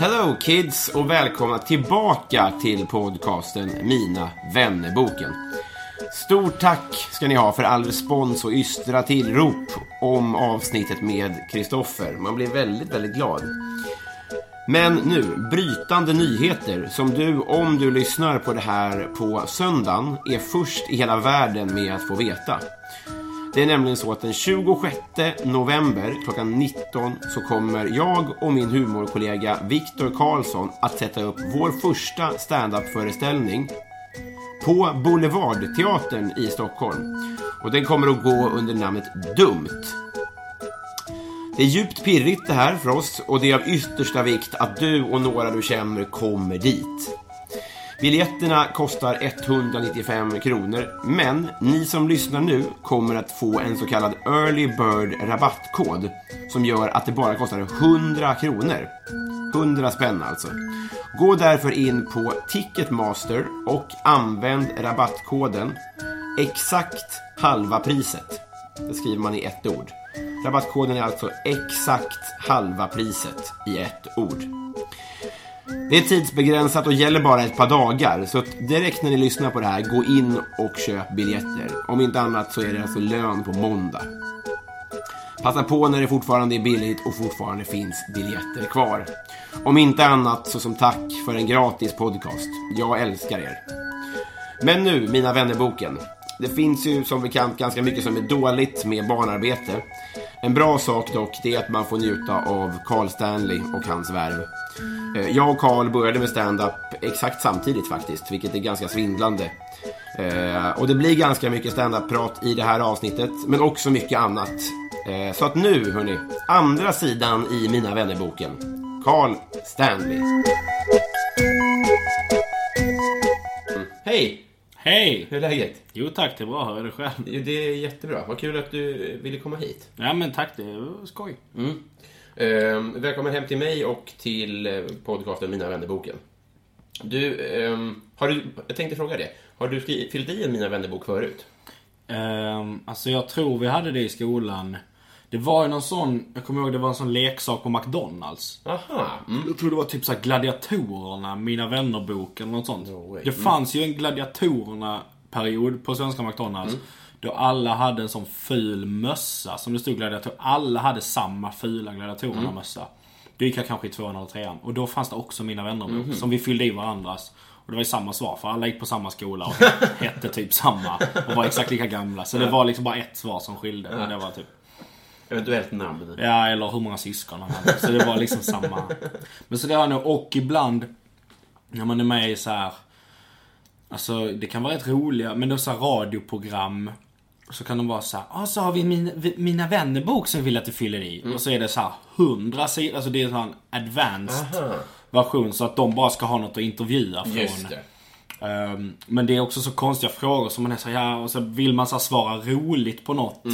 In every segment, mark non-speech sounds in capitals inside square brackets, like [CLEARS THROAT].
Hello kids och välkomna tillbaka till podcasten Mina vännerboken. Stort tack ska ni ha för all respons och ystra tillrop om avsnittet med Kristoffer. Man blir väldigt, väldigt glad. Men nu, brytande nyheter som du, om du lyssnar på det här på söndagen, är först i hela världen med att få veta. Det är nämligen så att den 26 november klockan 19 så kommer jag och min humorkollega Viktor Karlsson att sätta upp vår första standup-föreställning på Boulevardteatern i Stockholm. Och den kommer att gå under namnet Dumt. Det är djupt pirrigt det här för oss och det är av yttersta vikt att du och några du känner kommer dit. Biljetterna kostar 195 kronor, men ni som lyssnar nu kommer att få en så kallad Early Bird rabattkod som gör att det bara kostar 100 kronor. 100 spänn alltså. Gå därför in på Ticketmaster och använd rabattkoden exakt halva priset. Det skriver man i ett ord. Rabattkoden är alltså exakt halva priset i ett ord. Det är tidsbegränsat och gäller bara ett par dagar. Så direkt när ni lyssnar på det här, gå in och köp biljetter. Om inte annat så är det alltså lön på måndag. Passa på när det fortfarande är billigt och fortfarande finns biljetter kvar. Om inte annat så som tack för en gratis podcast. Jag älskar er. Men nu, mina vännerboken. Det finns ju som bekant ganska mycket som är dåligt med barnarbete. En bra sak dock, det är att man får njuta av Carl Stanley och hans värv. Eh, Jag och Carl började med stand-up exakt samtidigt faktiskt, vilket är ganska svindlande. Eh, Och det blir ganska mycket stand-up-prat i det här avsnittet, men också mycket annat. Eh, Så att nu, hörni, andra sidan i Mina vännerboken. Carl Stanley. Mm. Hej! Hej! Hur är läget? Jo tack, det är bra. Hur är det själv? Jo, Det är jättebra. Vad kul att du ville komma hit. Ja men tack, det är skoj. Mm. Eh, välkommen hem till mig och till eh, podcasten Mina vännerboken. Du, ehm, har du, jag tänkte fråga det. Har du skri- fyllt i en Mina vännerbok förut? Ehm, alltså jag tror vi hade det i skolan. Det var ju någon sån, jag kommer ihåg det var en sån leksak på McDonalds. Aha. Mm. Jag tror det var typ såhär Gladiatorerna, Mina vännerboken eller något sånt. No way. det fanns ju en Gladiatorerna-period på svenska McDonalds. Mm. Då alla hade en sån ful mössa som det stod gladiator. Alla hade samma fula gladiatorerna-mössa. Då gick jag kanske i tvåan eller trean. Och då fanns det också Mina vännerbok Mhm. som vi fyllde i varandras. Och det var ju samma svar för alla gick på samma skola och [LAUGHS] hette typ samma. Och var exakt lika gamla. Så det var liksom bara ett svar som skilde. Men det var typ Eventuellt namn. Ja, eller hur många syskon han hade. Så det var liksom samma. Men så det har jag nog, och ibland när man är med i så här. Alltså det kan vara rätt roliga, men är så radioprogram. Så kan de vara så här, ah, så har vi min, Mina vännerbok som vi vill att du fyller i. Och så är det så här hundra sidor, alltså det är en advanced Aha. version. Så att de bara ska ha något att intervjua från. Just det. Ehm, men det är också så konstiga frågor som man är så här, och så vill man så här svara roligt på något.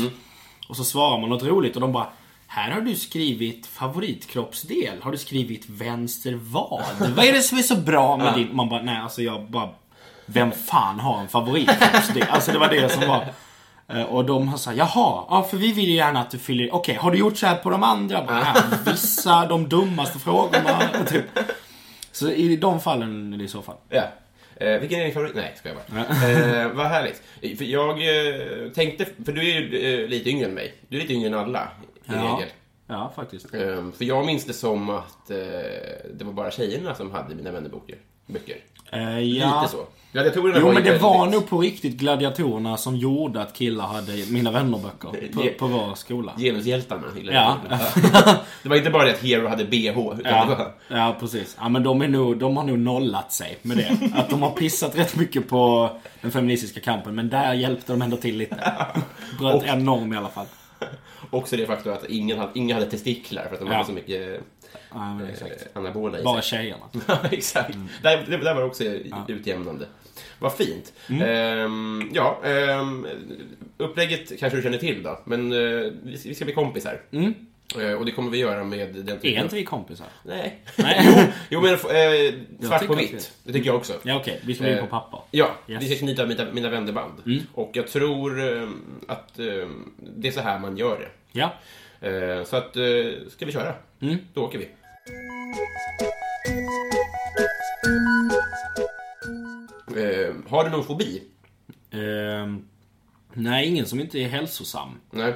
Och så svarar man något roligt och de bara här har du skrivit favoritkroppsdel. Har du skrivit vänster vad? Vad är det som är så bra med din... Man bara, nej alltså jag bara... Vem fan har en favoritkroppsdel? Alltså det var det som var... Eh, Och de har sagt, jaha, ja för vi vill ju gärna att du fyller Okej, har du gjort så här på de andra? Bara, "Ja, Vissa, de dummaste frågorna. Typ. Så i de fallen är det i så fall. Ja. Eh, vilken är din favorit? Nej, ska jag bara. eh, vad härligt. För jag eh, tänkte, för du är ju eh, lite yngre än mig. Du är lite yngre än alla, i Ja. regel. Ja, faktiskt. Ehm, för jag minns det som att eh, det var bara tjejerna som hade Mina vänner-böcker. Böcker. Eh, ja. Lite så. Gladiatorerna Jo var ju men det väldigt- var nog på riktigt gladiatorerna som gjorde att killar hade Mina vänner-böcker på, på vår skola. Genushjältarna i Ja. gladiatorerna. [LAUGHS] det var inte bara det att Hero hade bh. Utan det Ja, var, ja, precis. Ja, men de, är nog, de har nog nollat sig med det. [LAUGHS] Att de har pissat rätt mycket på den feministiska kampen, men där hjälpte de ändå till lite. [LAUGHS] Bröt en norm i alla fall. också det faktum att ingen hade, ingen hade testiklar för att de Ja. hade så mycket Ja, men exakt. eh, anabola i Bara sig. tjejerna. [LAUGHS] Ja, exakt. Där, det där var också utjämnande. Vad fint. Mm. Ehm, ja, ehm, upplägget kanske du känner till då, men eh, vi ska- vi ska bli kompisar. Eh, och det kommer vi göra med den Mm. Är typen av- inte vi kompisar? Nej. Nej. [LAUGHS] jo, men eh, svart på vitt. Det tycker jag också. Ja, okej. Vi ska bli Eh, på papper. Ja, Yes. vi ska knyta mina, mina vännerband. Och jag tror eh, att eh, det är så här man gör det. Ja. Eh, så att, eh, ska vi köra? Då åker vi. Eh, har du någon fobi? Nej, ingen som inte är hälsosam. Nej.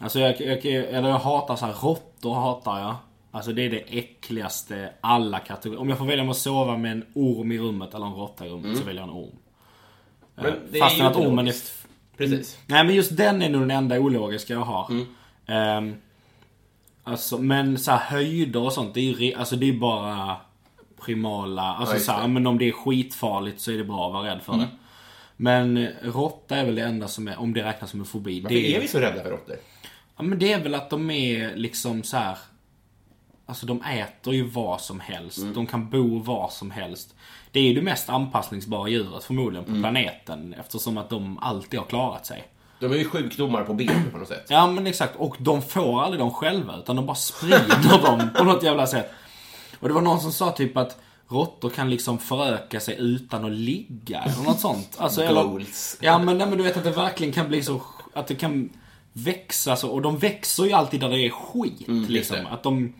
Alltså jag, jag, eller jag hatar så här råttor hatar jag. Alltså det är det äckligaste alla kategorier. Om jag får välja mellan att sova med en orm i rummet eller en råtta i rummet så väljer jag en orm. Men det är Fastän ju att ormen är... Precis. Nej men just den är nog den enda ologiska jag har. Mm. Ehm, alltså men så här höjder och sånt det är ju alltså det är bara primala. Alltså just så här, men om det är skitfarligt så är det bra att vara rädd för det. Men eh, råtta är väl det enda som är, om det räknas som en fobi. Varför det är vi så rädda för råttor? Ja men det är väl att de är liksom så här. Alltså de äter ju vad som helst. Mm. De kan bo var som helst. Det är ju det mest anpassningsbara djuret förmodligen på Mm. planeten. Eftersom att de alltid har klarat sig. De är ju sjukdomar på ben på något sätt. Ja men exakt. Och de får aldrig dem själva. Utan de bara sprider dem på något jävla sätt. Och det var någon som sa typ att råttor kan liksom föröka sig utan att ligga. Eller något sånt. Alltså, eller, Goals. Ja men, nej, men du vet att det verkligen kan bli så. Att det kan växa så. Och de växer ju alltid där det är skit. Mm, liksom. Att de...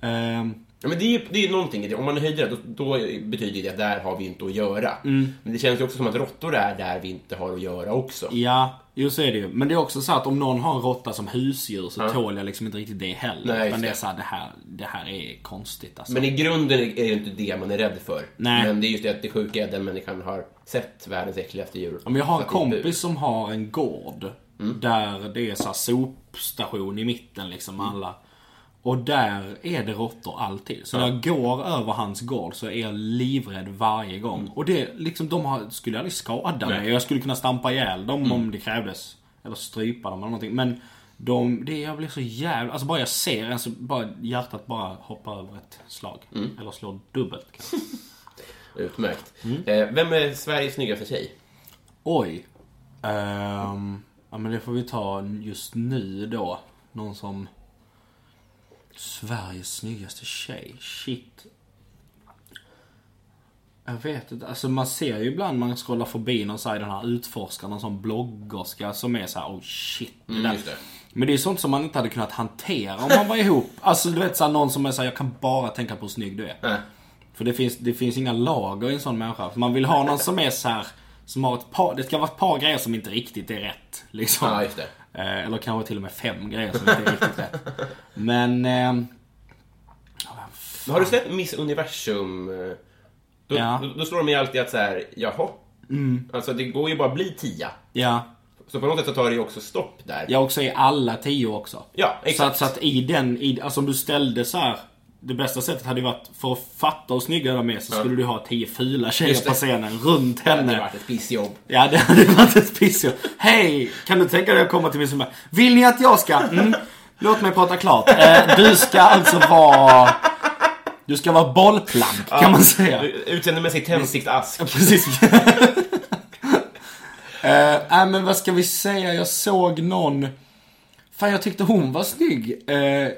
ehm, Ja, men det är ju det är någonting i det. Om man höjder det, då, då betyder det att där har vi inte att göra. Mm. Men det känns ju också som att råttor är där vi inte har att göra också. ja, jo så är det ju. Men det är också så att om någon har en råtta som husdjur så tål jag liksom inte riktigt det heller. Nej, Utan det är så här, det här, det här är konstigt alltså. Men i grunden är det inte det man är rädd för. Nej. Men det är just det att det sjuka är att den människan har sett världens äckligaste djur. Ja, men jag har en kompis som har en gård. Där det är så här sopstation i mitten liksom alla. Och där är det råttor alltid. Så när jag går över hans gård så är jag livrädd varje gång. Och det liksom, de har, skulle aldrig skada mig. Jag skulle kunna stampa ihjäl dem om det krävdes. Eller strypa dem eller någonting. Men de, det, jag blir så jävla... Alltså bara jag ser en så bara hjärtat bara hoppar över ett slag. Eller slår dubbelt kanske. [LAUGHS] Utmärkt. Mm. Eh, vem är Sveriges snyggaste tjej? Oj. Ehm, ja men det får vi ta just nu då. Någon som... Sveriges snyggaste tjej. Shit. Jag vet inte. Alltså man ser ju ibland man scrollar förbi någon så här, den här utforskaren, någon sån bloggerska som är så här, oh shit. Det Mm, det. Men det är sånt som man inte hade kunnat hantera om man var ihop. Alltså du vet så här, någon som är så här, jag kan bara tänka på hur snygg du är. Nej. För det finns, det finns inga lager i en sån människa. Man vill ha någon som är så här, som har ett par, det ska vara ett par grejer som inte riktigt är rätt. Liksom. Ja, just det. Eh, eller kanske till och med fem grejer som inte är riktigt rätt. Men... Men har du sett Miss Universum? eh, Då, Ja. då, då slår de ju alltid att så här, jaha. Alltså det går ju bara att bli tia. ja, Så på något sätt så tar det ju också stopp där. jag också är alla tio också. Ja, Så exakt. att, så att i den, i, alltså om du ställde så här. Det bästa sättet hade ju varit, för att fatta hur snygga de är så skulle du ha tio fula tjejer på scenen runt Det hade henne. varit ett pissjobb. Ja, det hade varit ett pissjo. Hej! Kan du tänka dig att komma till mig som bara, Vill ni att jag ska? Mm, låt mig prata klart. Eh, du ska alltså vara... Du ska vara bollplank, kan man säga. Utseendemässigt tändsticksask. Ja, precis. Nej, [LAUGHS] men vad ska vi säga? Jag såg någon... Fan, jag tyckte hon var snygg. Eh,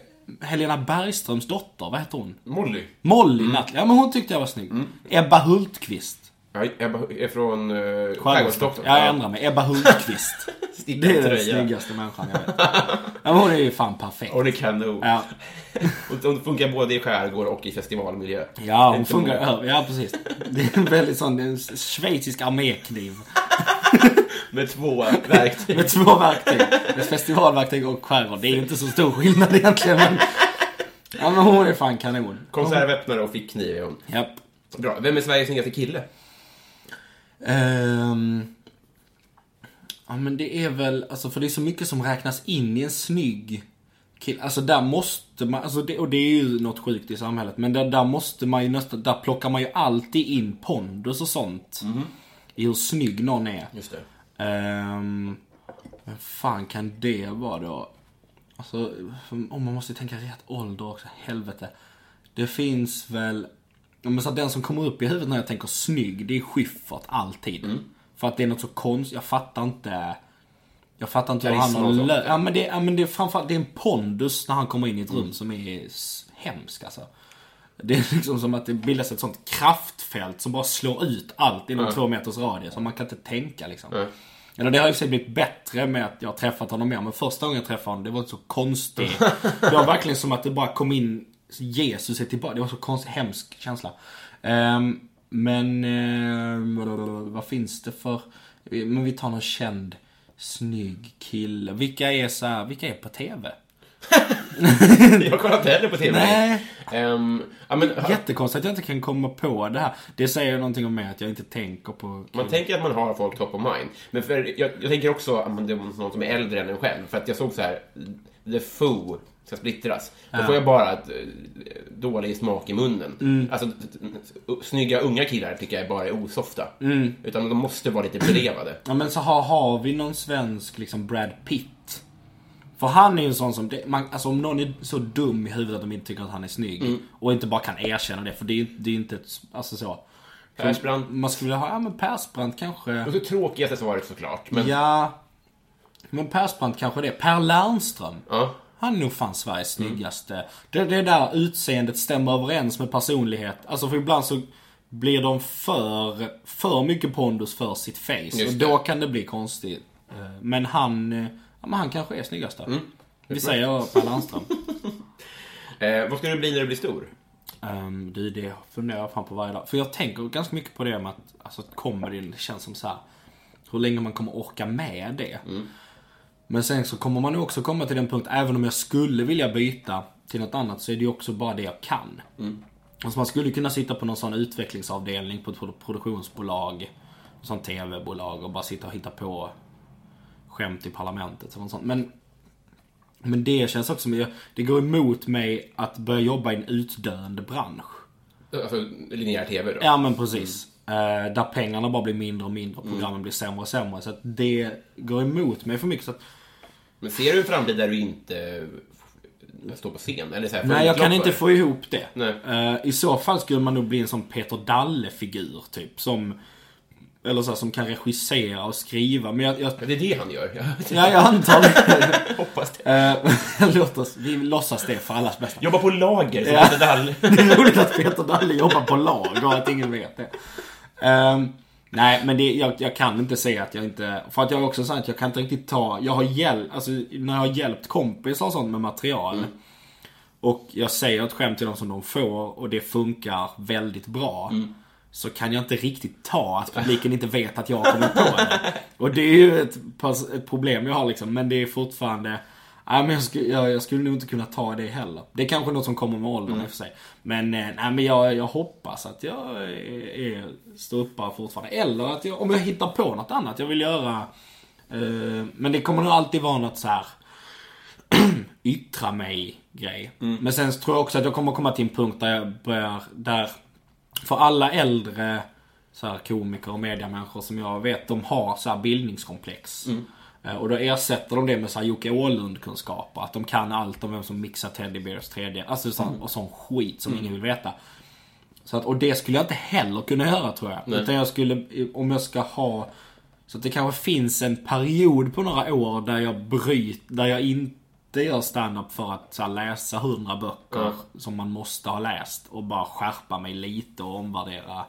Helena Bergströms dotter, vad heter hon? Molly. Molly Nutley. Ja, men hon tyckte jag var snygg. Ebba Hultqvist. Ja, Ebba är från uh, Skärgårdsdoktorn. Ja, jag ändrar mig. Ebba Hultqvist. [LAUGHS] Det är den snyggaste människan jag vet. Ja, hon är ju fan perfekt. Och det kan nog. Ja, [LAUGHS] Och hon funkar både i skärgård och i festivalmiljö. ja hon funkar. Ja, precis. Det är en väldigt sån en schweizisk armékniv. [LAUGHS] Med två verktyg. Med två verktyg. Ett festivalverktyg och skärgård. Det är ju inte så stor skillnad egentligen. Men... Ja men hon är fan kanon. Konservöppnare och fickkniv är hon. Japp. Bra. Vem är Sveriges snyggaste kille? Ehm, ja men det är väl, alltså för det är så mycket som räknas in i en snygg kille. Alltså där måste man, alltså det, och det är ju något sjukt i samhället. Men där, där måste man ju nästan, där plockar man ju alltid in pondus och sånt. I hur snygg någon är. Just det. Ehm, vem fan kan det vara då? Alltså, om man måste tänka rätt ålder också, helvete. Det finns väl, men så den som kommer upp i huvudet när jag tänker snygg, det är Schyffert alltid. För att det är något så konstigt, jag fattar inte. Jag fattar inte hur han har lö- Ja men det, ja, men det är framförallt, det är en pondus när han kommer in i ett rum som är hemsk alltså. Det är liksom som att det bildas ett sånt kraftfält som bara slår ut allt inom två meters radie. Så man kan inte tänka liksom. Eller det har i och för sig blivit bättre med att jag har träffat honom mer. Men första gången jag träffade honom, det var så konstigt. [LAUGHS] Det var verkligen som att det bara kom in Jesus är tillbaka. Det var så konstig, hemsk känsla. Ehm, men ehm, vad finns det för... Men vi tar någon känd, snygg kille. Vilka är så här, vilka är på TV? Jag kollar inte heller på TV. Nej. Ehm, ja, men, Jättekonstigt att jag inte kan komma på det här. Det säger någonting om mig att jag inte tänker på... Man tänker att man har folk top of mind. Men för, jag, jag tänker också att man- det är någon som är äldre än en själv. För att jag såg så här, The Foo ska splittras. Då får jag bara ett, eh, dålig smak i munnen. Mm. Alltså, snygga unga killar tycker jag bara är osofta. Mm. Utan de måste vara lite belevade. Ja men så har, har vi någon svensk liksom Brad Pitt? För han är ju en sån som, det, man, alltså om någon är så dum i huvudet att de inte tycker att han är snygg. Och inte bara kan erkänna det, för det är det är inte ett, alltså så. Persbrandt. Man skulle vilja ha, ja men Persbrandt kanske. Och så tråkigaste svaret såklart. Men, Ja. Men Persbrandt kanske det. Per Lernström. ja. Han är nog fan Sveriges snyggaste. Det, det där utseendet stämmer överens med personlighet. Alltså för ibland så blir de för, för mycket pondus för sitt face. Just och det. då kan det bli konstigt. Eh, Men han, eh, ja, men han kanske är snyggast Mm. Vi säger Per Lernström. [LAUGHS] Eh, vad ska du bli när du blir stor? Um, du, det funderar jag fan på varje dag. För jag tänker ganska mycket på det med att alltså, comedyn känns som så här. Hur länge man kommer orka med det. Men sen så kommer man också komma till den punkt, även om jag skulle vilja byta till något annat så är det ju också bara det jag kan. Alltså man skulle kunna sitta på någon sån utvecklingsavdelning på ett produ- produktionsbolag, ett sånt TV-bolag och bara sitta och hitta på skämt i parlamentet eller sånt. Men, men det känns också som, det går emot mig att börja jobba i en utdöende bransch. Alltså linjär TV då? Ja men precis. Eh, där pengarna bara blir mindre och mindre och programmen blir sämre och sämre. Så att det går emot mig för mycket. Så att, Men ser du en framtid där du inte står på scen? Eller så här, nej jag kan inte få ihop det. Eh, I så fall skulle man nog bli en sån Peter Dalle-figur typ. Som, eller så här, som kan regissera och skriva. Men jag, jag, det? Det är det han gör. Ja. ja, jag antar det. [LAUGHS] hoppas det. Eh, [LAUGHS] Låt oss, vi låtsas det för allas bästa. Jobba på lager som Ja. Peter Dahl. [LAUGHS] Det är roligt att Peter Dalle jobbar på lag och att ingen vet det. Ehm, nej, men det, jag, jag kan inte säga att jag inte... För att jag har också sagt att jag kan inte riktigt ta... Jag har hjälpt, alltså när jag har hjälpt kompisar och sånt med material. Och jag säger ett skämt till dem som de får och det funkar väldigt bra. Så kan jag inte riktigt ta att publiken inte vet att jag har kommit på det. Och det är ju ett, ett problem jag har liksom. Men det är fortfarande... Nej, men jag, skulle, jag, jag skulle nog inte kunna ta det heller. Det är kanske något som kommer med åldern i och för sig. Men, eh, nej, men jag, jag hoppas att jag är, är ståuppare fortfarande. Eller att jag, om jag hittar på något annat jag vill göra. Eh, men det kommer nog alltid vara något så här [CLEARS THROAT] yttra mig grej. Men sen tror jag också att jag kommer komma till en punkt där jag börjar, där för alla äldre så här, komiker och mediamänniskor som jag vet, de har så här bildningskomplex. Eh, Och då ersätter de det med så här Jocke Åhlund-kunskaper. Att de kan allt om vem som mixar Teddy Bears 3D. Alltså sån, och sån skit som ingen vill veta. Så att, och det skulle jag inte heller kunna göra tror jag. Utan jag skulle, om jag ska ha... Så att det kanske finns en period på några år där jag bryter, där jag inte gör stand-up för att här, läsa hundra böcker som man måste ha läst. Och bara skärpa mig lite och omvärdera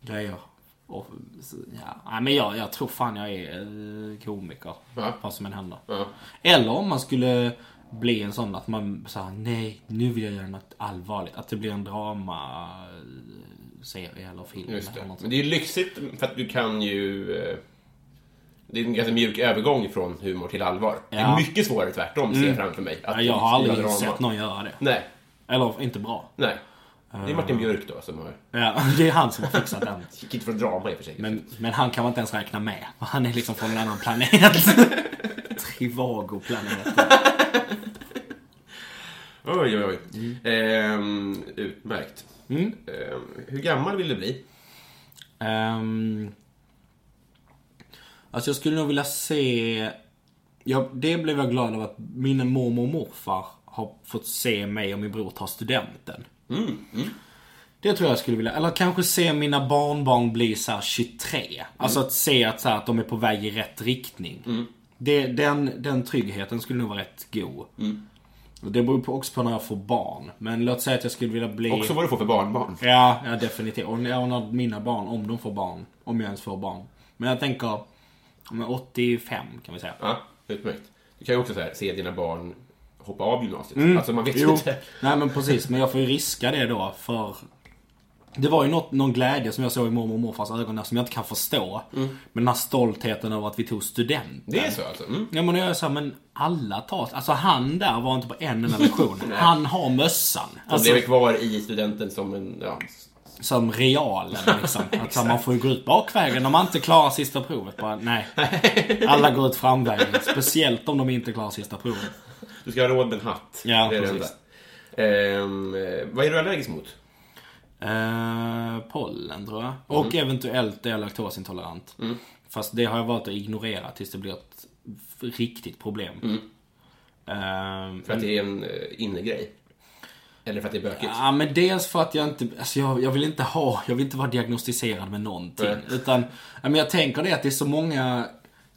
grejer. Och, ja. Nej, men jag, jag tror fan jag är eh, komiker. Ja. Vad som än händer. Ja. Eller om man skulle bli en sån att man säger nej, nu vill jag göra något allvarligt. Att det blir en drama eh, serie eller film. Just eller det. något Men det är ju lyxigt för att du kan ju... eh, Det är en ganska mjuk övergång från humor till allvar. Det är Ja. mycket svårare tvärtom, ser jag framför mig. Ja, jag har aldrig drama. sett någon göra det. Nej, Eller inte bra. nej. Det är Martin Björk då som har... Ja, det är han som har fixat den. [LAUGHS] Gick inte från drama i och för sig. Men, men han kan man inte ens räkna med. Han är liksom från en annan planet. [LAUGHS] Trivago-planeten. Oj, oj, oj. Mm. Ehm, utmärkt. Ehm, hur gammal vill du bli? Um, alltså jag skulle nog vilja se... Ja, det blev jag glad av att min mormor och morfar har fått se mig och min bror ta studenten. Det tror jag skulle vilja. Eller kanske se mina barnbarn bli så här 23. Alltså att se att, så här, att de är på väg i rätt riktning. Det, den, den tryggheten skulle nog vara rätt god. Och det beror på också på när jag får barn. Men låt säga att jag skulle vilja bli... Också vad du får för barnbarn. Ja, ja definitivt. Och när mina barn, om de får barn. Om jag ens får barn. Men jag tänker, är 85 kan vi säga. Ja, utmärkt. Du kan ju också så här, se dina barn hoppa av gymnasiet. Alltså man vet Mm. Jo, inte. nej men precis. Men jag får ju riska det då för... Det var ju något, någon glädje som jag såg i mormor och morfars ögon där som jag inte kan förstå. Men den här stoltheten över att vi tog studenten. Det är så alltså? Mm. Ja men jag är så här, men alla tar... Alltså han där var inte på en enda lektion. [LAUGHS] han har mössan. Alltså, lever kvar i studenten som en... Ja, som realen liksom. [LAUGHS] att man får ju gå ut bakvägen om man inte klarar sista provet. Bara, nej. [LAUGHS] Alla går ut framvägen. Speciellt om de inte klarar sista provet. du ska ha råd med en hatt. Ja, det är det precis. enda. Ehm, eh, vad är du allergisk mot? Eh, pollen tror jag. Och eventuellt är jag laktosintolerant. Fast det har jag valt att ignorera tills det blir ett riktigt problem. Eh, För att det är en eh, innegrej? Eller för att det är bökigt? Ja, men dels för att jag inte, alltså jag, jag vill inte ha, jag vill inte vara diagnostiserad med någonting. Nej. Utan, men jag tänker det att det är så många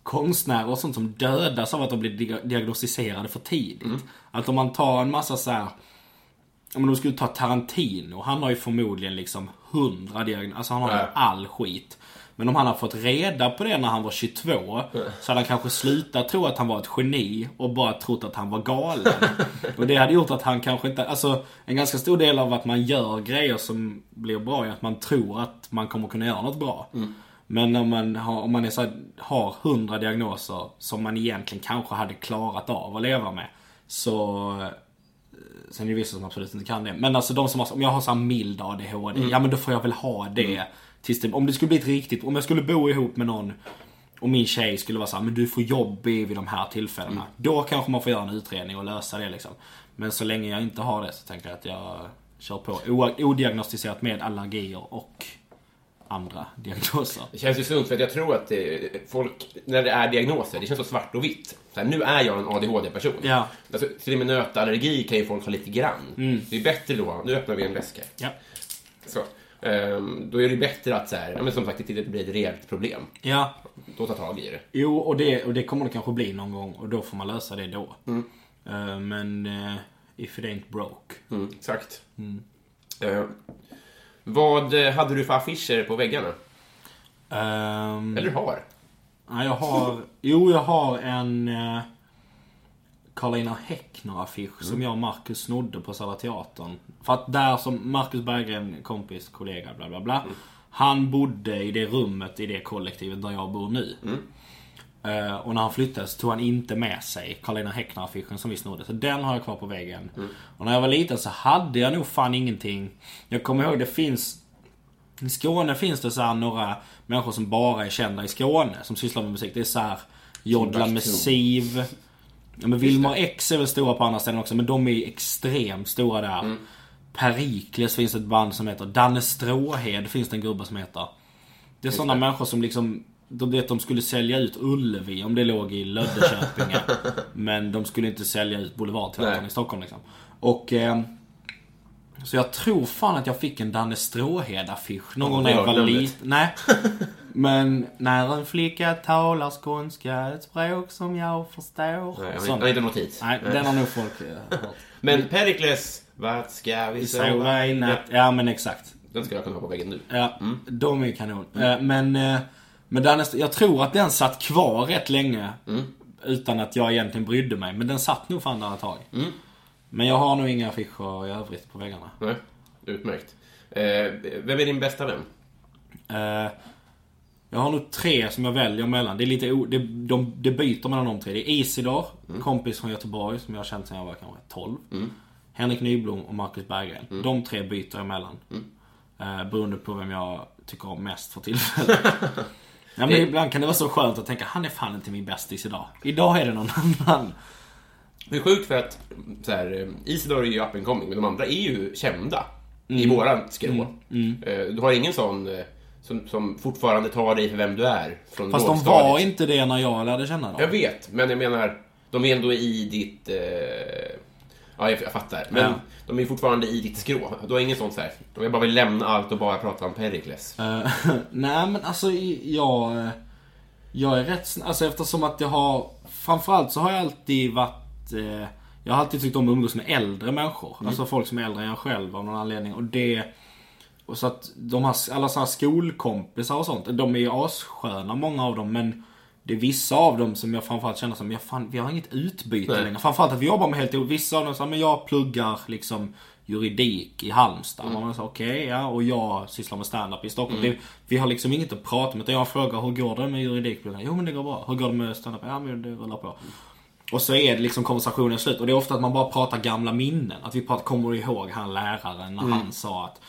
konstnärer och sånt som dödas av att de blir dia- diagnostiserade för tidigt. Mm. Att om man tar en massa så här. Om de skulle ta Tarantino, han har ju förmodligen liksom hundra diagnoser, alltså han har ju all skit. Men om han har fått reda på det när han var 22 så hade han kanske slutat tro att han var ett geni och bara trott att han var galen. och det hade gjort att han kanske inte, alltså en ganska stor del av att man gör grejer som blir bra är att man tror att man kommer kunna göra något bra. Men om man, har, om man är så här, har 100 diagnoser som man egentligen kanske hade klarat av att leva med. Så Sen är det vissa som absolut inte kan det. Men alltså de som har, om jag har så mild ADHD, ja men då får jag väl ha det. Tills det, om det skulle bli ett riktigt, om jag skulle bo ihop med någon och min tjej skulle vara så här, men du får jobb i vid de här tillfällena. Då kanske man får göra en utredning och lösa det liksom. Men så länge jag inte har det så tänker jag att jag kör på odiagnostiserat med allergier och andra diagnoser. Det känns ju sunt för att jag tror att det, folk, när det är diagnoser, det känns så svart och vitt. Så här, nu är jag en ADHD-person. Ja. Alltså, till och med nötallergi kan ju folk ha lite grann. Det är bättre då, nu öppnar vi en väska. Ja. Så. Ehm, då är det bättre att så här, ja, men som sagt, det blir ett reellt problem. Ja, Då ta tag i det. Jo, och det, och det kommer det kanske bli någon gång och då får man lösa det då. Eh, men uh, if it ain't broke. Mm, exakt. Ehm, vad eh, hade du för affischer på väggarna? Ehm, Eller har? ja, jag har, jo jag har en uh, Karolina Häckner-affisch som jag och Marcus snodde på Södra Teatern. För att där som Marcus Berggren, kompis, kollega, bla bla bla. Han bodde i det rummet i det kollektivet där jag bor nu. Eh, och när han flyttade så tog han inte med sig Karolina Häckner-affischen som vi snodde. Så den har jag kvar på väggen. Och när jag var liten så hade jag nog fan ingenting. Jag kommer ihåg det finns... I Skåne finns det så här några människor som bara är kända i Skåne. Som sysslar med musik. Det är så här Jodla med Bastion. Siv. Ja, men Wilmer X är väl stora på andra ställen också. Men de är extremt stora där. Perikles finns ett band som heter. Danne Stråhed finns det en gubbe som heter. Det är sådana människor som liksom de vet de skulle sälja ut Ullevi om det låg i Löddeköpinge. [LAUGHS] men de skulle inte sälja ut Boulevardteatern i Stockholm liksom. Och... Eh, så jag tror fan att jag fick en Danne Stråhed-affisch någon gång när jag var liten. Nej. [LAUGHS] Men när en flicka talar skånska, ett språk som jag förstår. Nej, jag har inte- nått hit. Nej, den har nog folk eh, [LAUGHS] hört. Men Perikles, vart ska vi Sova i natt. Ja men exakt. Den ska jag kunna ha på väggen nu. Ja, de är kanon. Eh, Men, eh, men är- jag tror att den satt kvar rätt länge. Utan att jag egentligen brydde mig. Men den satt nog fan där ett tag. Men jag har nog inga affischer i övrigt på väggarna. Nej, utmärkt. Eh, vem är din bästa vän? Eh, Jag har nog tre som jag väljer mellan. Det, är lite o, det, de, det byter mellan de tre. Det är Isidor, kompis från Göteborg som jag har känt sedan jag var kanske 12. Henrik Nyblom och Marcus Berggren. De tre byter jag emellan. Eh, beroende på vem jag tycker om mest för tillfället. [LAUGHS] ja, men ibland kan det vara så skönt att tänka, han är fan inte min bästis idag. Idag är det någon [LAUGHS] annan. Det är sjukt för att så här, eh, Isidor är ju up and coming, men de andra är ju kända i våran skrå. Eh, Du har ingen sån eh, som, som fortfarande tar dig för vem du är från Fast de var inte det när jag lärde känna dem. Jag vet, men jag menar, de är ändå i ditt... Eh... Ja, jag, jag fattar. Men Ja. de är fortfarande i ditt skrå. Du har ingen sån så här. De vill bara vill lämna allt och bara prata om Perikles. [LAUGHS] Nej men alltså jag... Jag är rätt sn- Alltså eftersom att jag har... Framförallt så har jag alltid varit... eh, Jag har alltid tyckt om att umgås med äldre människor. Alltså folk som är äldre än jag själv av någon anledning. Och det... Och så att de har, alla sådana skolkompisar och sånt, de är ju assköna många av dem men det är vissa av dem som jag framförallt känner som, jag fan, vi har inget utbyte Nej. längre. Framförallt att vi jobbar med helt olika, vissa av dem säger, men jag pluggar liksom juridik i Halmstad. Mm. Man okej, ja, och jag sysslar med stand-up i Stockholm. Det, vi har liksom inget att prata om, utan jag frågar hur går det med juridikpluggarna? Jo men det går bra. Hur går det med stand-up? Ja men det rullar på. Och så är det liksom konversationen slut. Och det är ofta att man bara pratar gamla minnen. Att vi pratar, kommer ihåg han läraren när han sa att...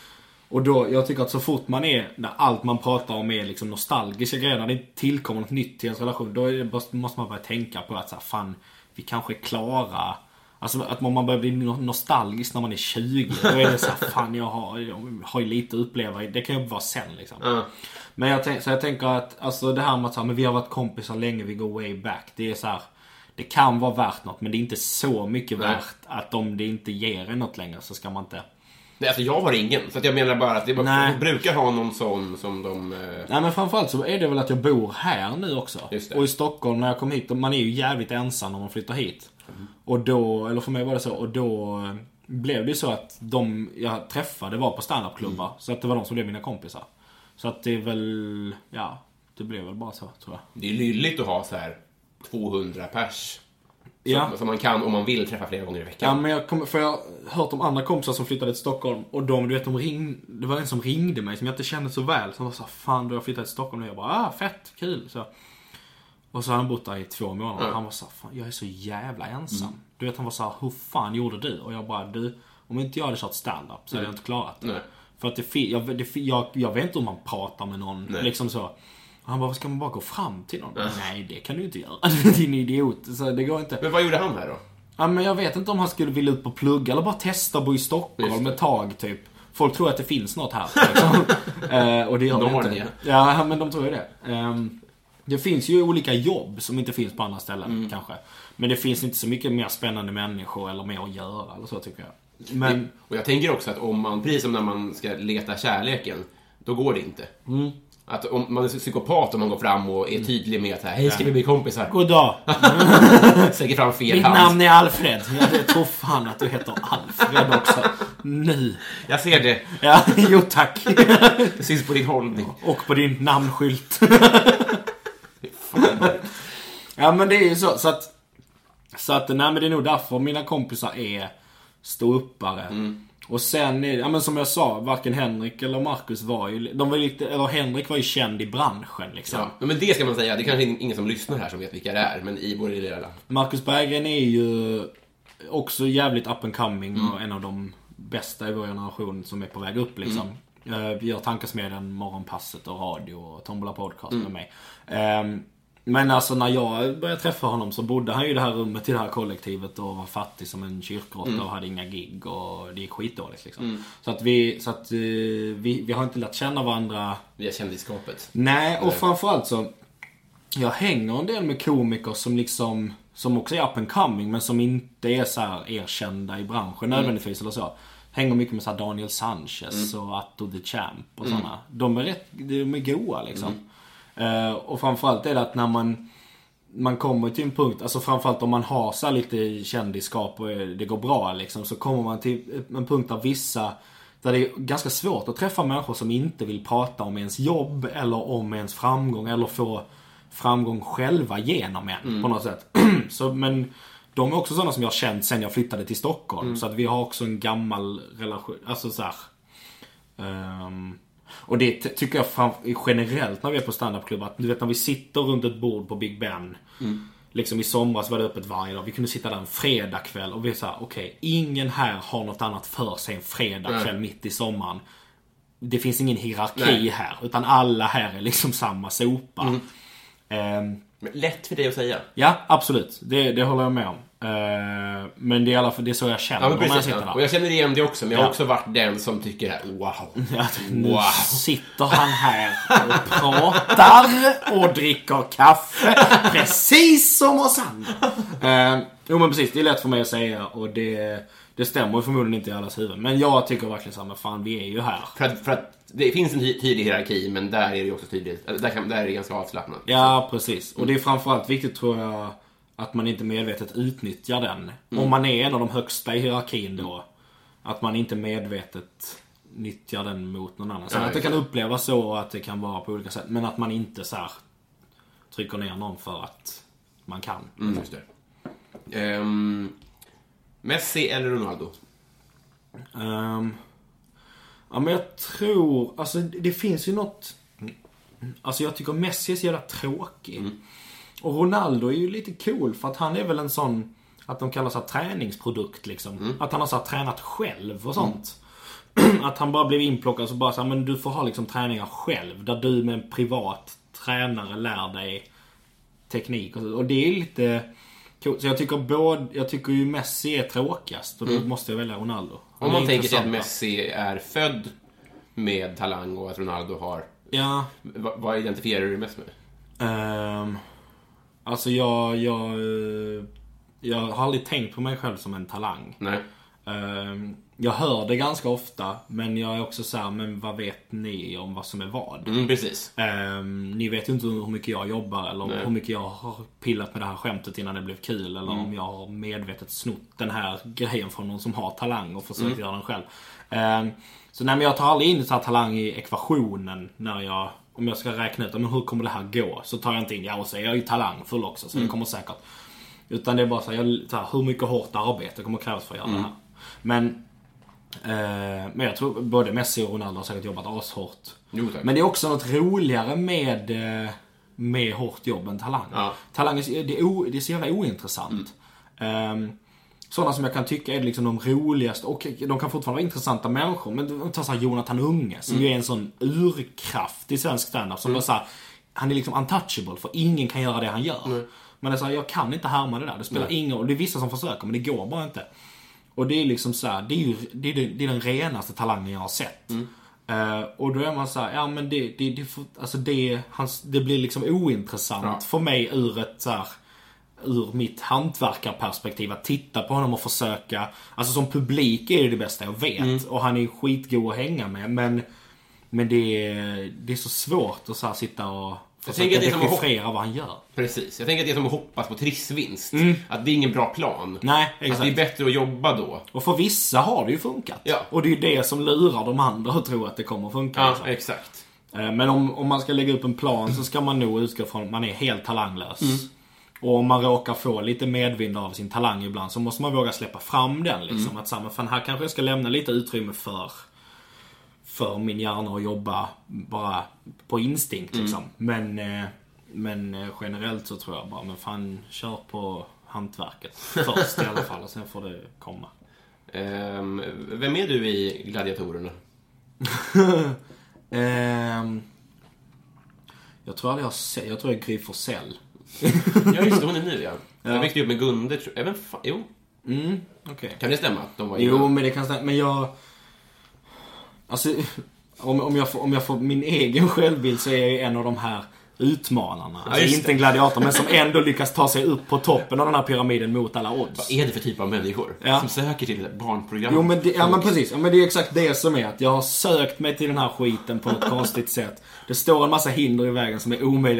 Och då, jag tycker att så fort man är, när allt man pratar om är liksom nostalgiska grejer, när det tillkommer något nytt till ens relation, då det, måste man börja tänka på att så här, fan, vi kanske är klara. Alltså att man börjar bli no- nostalgisk när man är 20, då är det så här, fan jag har, jag har ju lite att uppleva, det kan ju vara sen liksom. Ja. Men jag, så jag tänker att alltså det här med att så här, men vi har varit kompisar länge, vi går way back. Det är så här, Det kan vara värt något men det är inte så mycket Nej. värt att om det inte ger en något längre så ska man inte... Nej, alltså jag har ingen. Så jag menar bara att det bara, brukar ha någon sån som de... Eh... Nej men framförallt så är det väl att jag bor här nu också. Just det. Och i Stockholm när jag kom hit, man är ju jävligt ensam när man flyttar hit. Och då, eller för mig var det så, och då eh, blev det ju så att de jag träffade var på standupklubbar. Mm. Så att det var de som blev mina kompisar. Så att det är väl, ja, det blev väl bara så tror jag. Det är lylligt att ha så här 200 pers. Som, Ja. som man kan om man vill träffa flera gånger i Ja veckan. men jag kommer, för jag har hört om andra kompisar som flyttade till Stockholm och de, du vet, de ring, det var en som ringde mig som jag inte kände så väl. Som var så fan du har flyttat till Stockholm nu. Jag bara, ah fett, kul. Så. Och så har han bott där i två månader. Ja. Han var så fan jag är så jävla ensam. Du vet han var så här, hur fan gjorde du? Och jag bara, du, om inte jag hade kört stand-up så hade jag inte klarat det. Nej. För att det, jag, det, jag, jag vet inte om man pratar med någon, Nej. liksom så. Han bara, ska man bara gå fram till någon? Nej, det kan du inte göra. [LAUGHS] Din idiot. Så det går inte. Men vad gjorde han här då? Ja, men jag vet inte om han skulle vilja ut på plugga eller bara testa att bo i Stockholm det. ett tag, typ. Folk tror att det finns något här. Liksom. [LAUGHS] eh, och det gör De det har inte. det, Ja, men de tror ju det. Ehm, det finns ju olika jobb som inte finns på andra ställen, Mm. kanske. Men det finns inte så mycket mer spännande människor eller mer att göra, eller så tycker jag. Men, Och jag tänker också att om man, precis som när man ska leta kärleken, då går det inte. Mm. Att om man är psykopat om man går fram och är tydlig med att hej ska vi bli kompisar? god dag. [LAUGHS] Sträcker fram fel Mitt hand. namn är Alfred. Jag tror fan att du heter Alfred också. Nu. Jag ser det. Ja, jo tack. [LAUGHS] Det syns på din hållning. Och på din namnskylt. [LAUGHS] ja men det är ju så. Så att, så att nej men det är nog därför mina kompisar är ståuppare. Och sen är ja men som jag sa, varken Henrik eller Marcus var ju, de var lite, eller Henrik var ju känd i branschen liksom. Ja, men det ska man säga. Det är kanske ingen som lyssnar här som vet vilka det är, men i vår lilla... Marcus Berggren är ju också jävligt up and coming och en av de bästa i vår generation som är på väg upp liksom. Mm. Gör Tankesmedjan, Morgonpasset och radio och Tombola Podcast med mig. Ehm, men alltså när jag började träffa honom så bodde han ju i det här rummet i det här kollektivet och var fattig som en kyrkråtta och hade inga gig och det gick skitdåligt liksom. Så att vi, så att eh, vi, vi har inte lärt känna varandra Via kändisskapet. Nej, och framförallt så... Jag hänger en del med komiker som liksom... Som också är up and coming men som inte är så här erkända i branschen nödvändigtvis eller så. Hänger mycket med så Daniel Sanchez och Atto the Champ och sådana. De är rätt, de är goa liksom. Eh, och framförallt är det att när man... Man kommer till en punkt, alltså framförallt om man har så lite kändisskap och det går bra liksom. Så kommer man till en punkt där vissa där det är ganska svårt att träffa människor som inte vill prata om ens jobb eller om ens framgång eller få framgång själva genom en på något sätt. [CLEARS THROAT] så, men de är också sådana som jag har känt sen jag flyttade till Stockholm. Så att vi har också en gammal relation, alltså så här, ehm, Och det ty- tycker jag fram, generellt när vi är på standupklubbar. Du vet när vi sitter runt ett bord på Big Ben. Liksom i somras var det öppet varje dag. Vi kunde sitta där en fredagkväll och vi sa okej, ingen här har något annat för sig en fredagkväll mitt i sommaren. Det finns ingen hierarki Nej. här. Utan alla här är liksom samma sopa. Ehm, Men lätt för dig att säga. ja, absolut. Det, det håller jag med om. Ehm, men det är i alla fall det är så jag känner Ja, precis. sitter Ja. där. Och jag känner igen det också, men jag har Ja. också varit den som tycker wow. Ja, nu Wow. sitter han här och pratar och dricker kaffe. Precis som oss andra. Eh, jo men precis, det är lätt för mig att säga och det, det stämmer förmodligen inte i allas huvuden. Men jag tycker verkligen så här, men fan vi är ju här. För att, för att det finns en ty- tydlig hierarki, men där är det ju också tydligt. Där, kan, där är det ganska avslappnat. Ja, precis. Och det är framförallt viktigt tror jag att man inte medvetet utnyttjar den. Om man är en av de högsta i hierarkin då. Att man inte medvetet nyttjar den mot någon annan. Sen Ja, att det kan upplevas så och att det kan vara på olika sätt. Men att man inte så här trycker ner någon för att man kan. Mm, just det. Ehm, Messi eller Ronaldo? Ehm, ja men jag tror, alltså det finns ju något... Alltså jag tycker Messi är så jävla tråkig. Och Ronaldo är ju lite cool för att han är väl en sån, att de kallar sig träningsprodukt liksom. Att han har så här, tränat själv och sånt. [CLEARS THROAT] att han bara blev inplockad så bara så här, men du får ha liksom träningar själv. Där du med en privat tränare lär dig teknik och, så. och det är lite coolt. Så jag tycker både, jag tycker ju Messi är tråkigast och då måste jag välja Ronaldo. Han Om man tänker sig att. Messi är född med talang och att Ronaldo har... Ja. Va, vad identifierar du dig mest med? ehm, alltså jag, jag, eh, jag har aldrig tänkt på mig själv som en talang. Nej. Ehm, jag hör det ganska ofta, men jag är också så här, men vad vet ni om vad som är vad? Mm, precis. Ehm, ni vet ju inte hur mycket jag jobbar eller Nej. hur mycket jag har pillat med det här skämtet innan det blev kul. Eller om jag har medvetet snott den här grejen från någon som har talang och försökt göra den själv. Så nej, men jag tar aldrig in så här talang i ekvationen när jag om jag ska räkna ut men hur kommer det här gå. Så tar jag inte in, ja och så är jag ju talangfull också så det kommer säkert. Utan det är bara så här, jag, så här hur mycket hårt arbete kommer krävas för att göra det här. Men Eh, men jag tror både Messi och Ronaldo har säkert jobbat ashårt. Jo, tack. Men det är också något roligare med, eh, med hårt jobb än talang. Ja. Talang är, det är, o, det är så jävla ointressant. Mm. Sådana som jag kan tycka är liksom de roligaste, och de kan fortfarande vara intressanta människor. Men ta så här Jonathan Unge, som ju är en sån urkraft i svensk standup. Som är så här, han är liksom untouchable, för ingen kan göra det han gör. Men det är så här, jag kan inte härma det där. Det spelar ingen roll. Det är vissa som försöker, men det går bara inte. Och det är liksom så här, det är ju det är, det är den renaste talangen jag har sett. Eh, och då är man så här, ja men det, det, det, alltså det, hans, det blir liksom ointressant Ja. för mig ur ett så här, ur mitt hantverkarperspektiv att titta på honom och försöka, alltså som publik är det det bästa jag vet. Och han är skitgod att hänga med men, men det är, det är så svårt att så sitta och försöka dechiffrera vad han gör. Precis. Jag tänker att det är som att hoppas på trissvinst. Att det är ingen bra plan. Mm. Nej, Att det är exakt. bättre att jobba då. Och för vissa har det ju funkat. Ja. Och det är ju det som lurar de andra att tro att det kommer funka. Ja, liksom. exakt. Eh, Men om, om man ska lägga upp en plan så ska man nog utgå från att man är helt talanglös. Och om man råkar få lite medvind av sin talang ibland så måste man våga släppa fram den. Liksom. Att samma, fan här kanske jag ska lämna lite utrymme för för min hjärna att jobba bara på instinkt liksom. Men, eh, men eh, generellt så tror jag bara, men fan kör på hantverket [LAUGHS] först i alla fall och sen får det komma. Ehm, vem är du i Gladiatorerna? [LAUGHS] Ehm, jag tror aldrig jag har sett, jag tror jag är Gry Forssell. [LAUGHS] Ja, just det, hon är ny ja. Jag växte upp med Gunde, tror Även fa- Jo, Mm, okej. kan det stämma att de var Jo, men det kan stämma. Men jag... Alltså, om, om, jag får, om jag får min egen självbild så är jag ju en av de här utmanarna. Alltså inte en gladiator, men som ändå lyckas ta sig upp på toppen av den här pyramiden mot alla odds. Vad är det för typ av människor Ja. som söker till barnprogram? Jo men, det, ja, men precis. Ja, men det är exakt det som är att jag har sökt mig till den här skiten på ett konstigt sätt. Det står en massa hinder i vägen som är omöjliga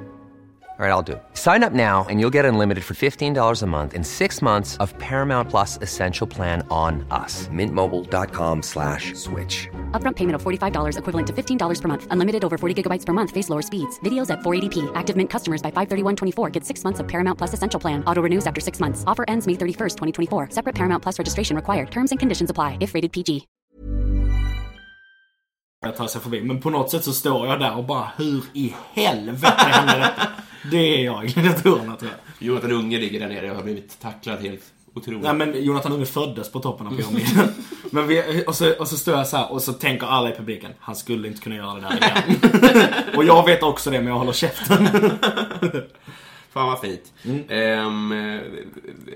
All right, I'll do it. Sign up now and you'll get unlimited for $15 a month in six months of Paramount Plus Essential Plan on us. Mintmobile.com slash switch. Upfront payment of $45 equivalent to $15 per month. Unlimited over 40 gigabytes per month. Face lower speeds. Videos at 480p. Active Mint customers by 531.24 get six months of Paramount Plus Essential Plan. Auto renews after six months. Offer ends May 31st, 2024. Separate Paramount Plus registration required. Terms and conditions apply if rated PG. Jag tar sig förbi. Men på något sätt så står jag där och bara, hur i helvete hände detta? [LAUGHS] Det är jag gladiatorerna tror jag. Jonathan Unge ligger där nere och har blivit tacklad helt otroligt. Nej men Jonathan Unge föddes på toppen av pyramiden. [LAUGHS] men vi, och, så, och så står jag så här och så tänker alla i publiken, han skulle inte kunna göra det där igen. [LAUGHS] och jag vet också det men jag håller käften. [LAUGHS] Fan vad fint. Ehm, eh,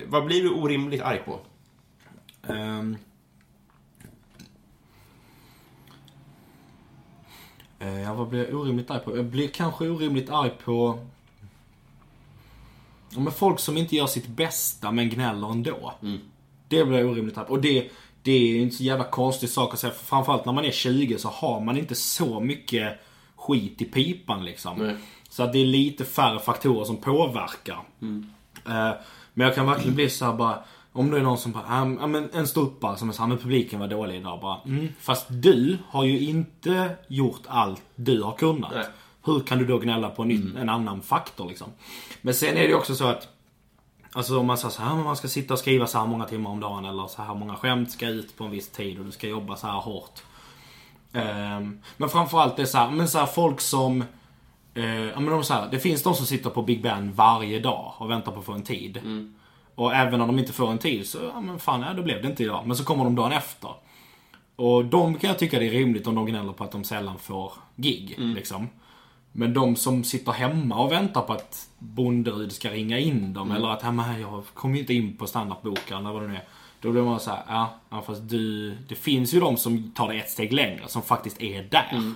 vad blir du orimligt arg på? Eh, Ja, vad blir jag orimligt arg på? Jag blir kanske orimligt arg på... Men folk som inte gör sitt bästa men gnäller ändå. Det blir orimligt. Och det, det är ju inte så jävla konstig sak att säga. För framförallt när man är 20 så har man inte så mycket skit i pipan liksom. Nej. Så att det är lite färre faktorer som påverkar. Eh, Men jag kan verkligen bli så här bara om det är någon som bara, "Ah, ja men en ståuppare som är såhär, men publiken var dålig idag bara. Mm, fast du har ju inte gjort allt du har kunnat. Nej. Hur kan du då gnälla på en, ny- en annan faktor liksom? Men sen är det också så att Alltså om man säger så här, men man ska sitta och skriva så här många timmar om dagen eller så här många skämt ska ut på en viss tid och du ska jobba så här hårt. Ehm, men framförallt det är så här, men så här folk som ja, men de så här, det finns de som sitter på Big Ben varje dag och väntar på att få en tid. Och även om de inte får en tid så, ja men fan, ja, då blev det inte idag. Men så kommer de dagen efter. Och de kan jag tycka det är rimligt om de gnäller på att de sällan får gig. Liksom. Men de som sitter hemma och väntar på att Bonderud ska ringa in dem eller att "Ja, jag kommer ju inte in på standardbokaren eller vad det nu är. Då blir man så här, ja, fast du, det finns ju de som tar det ett steg längre, som faktiskt är där.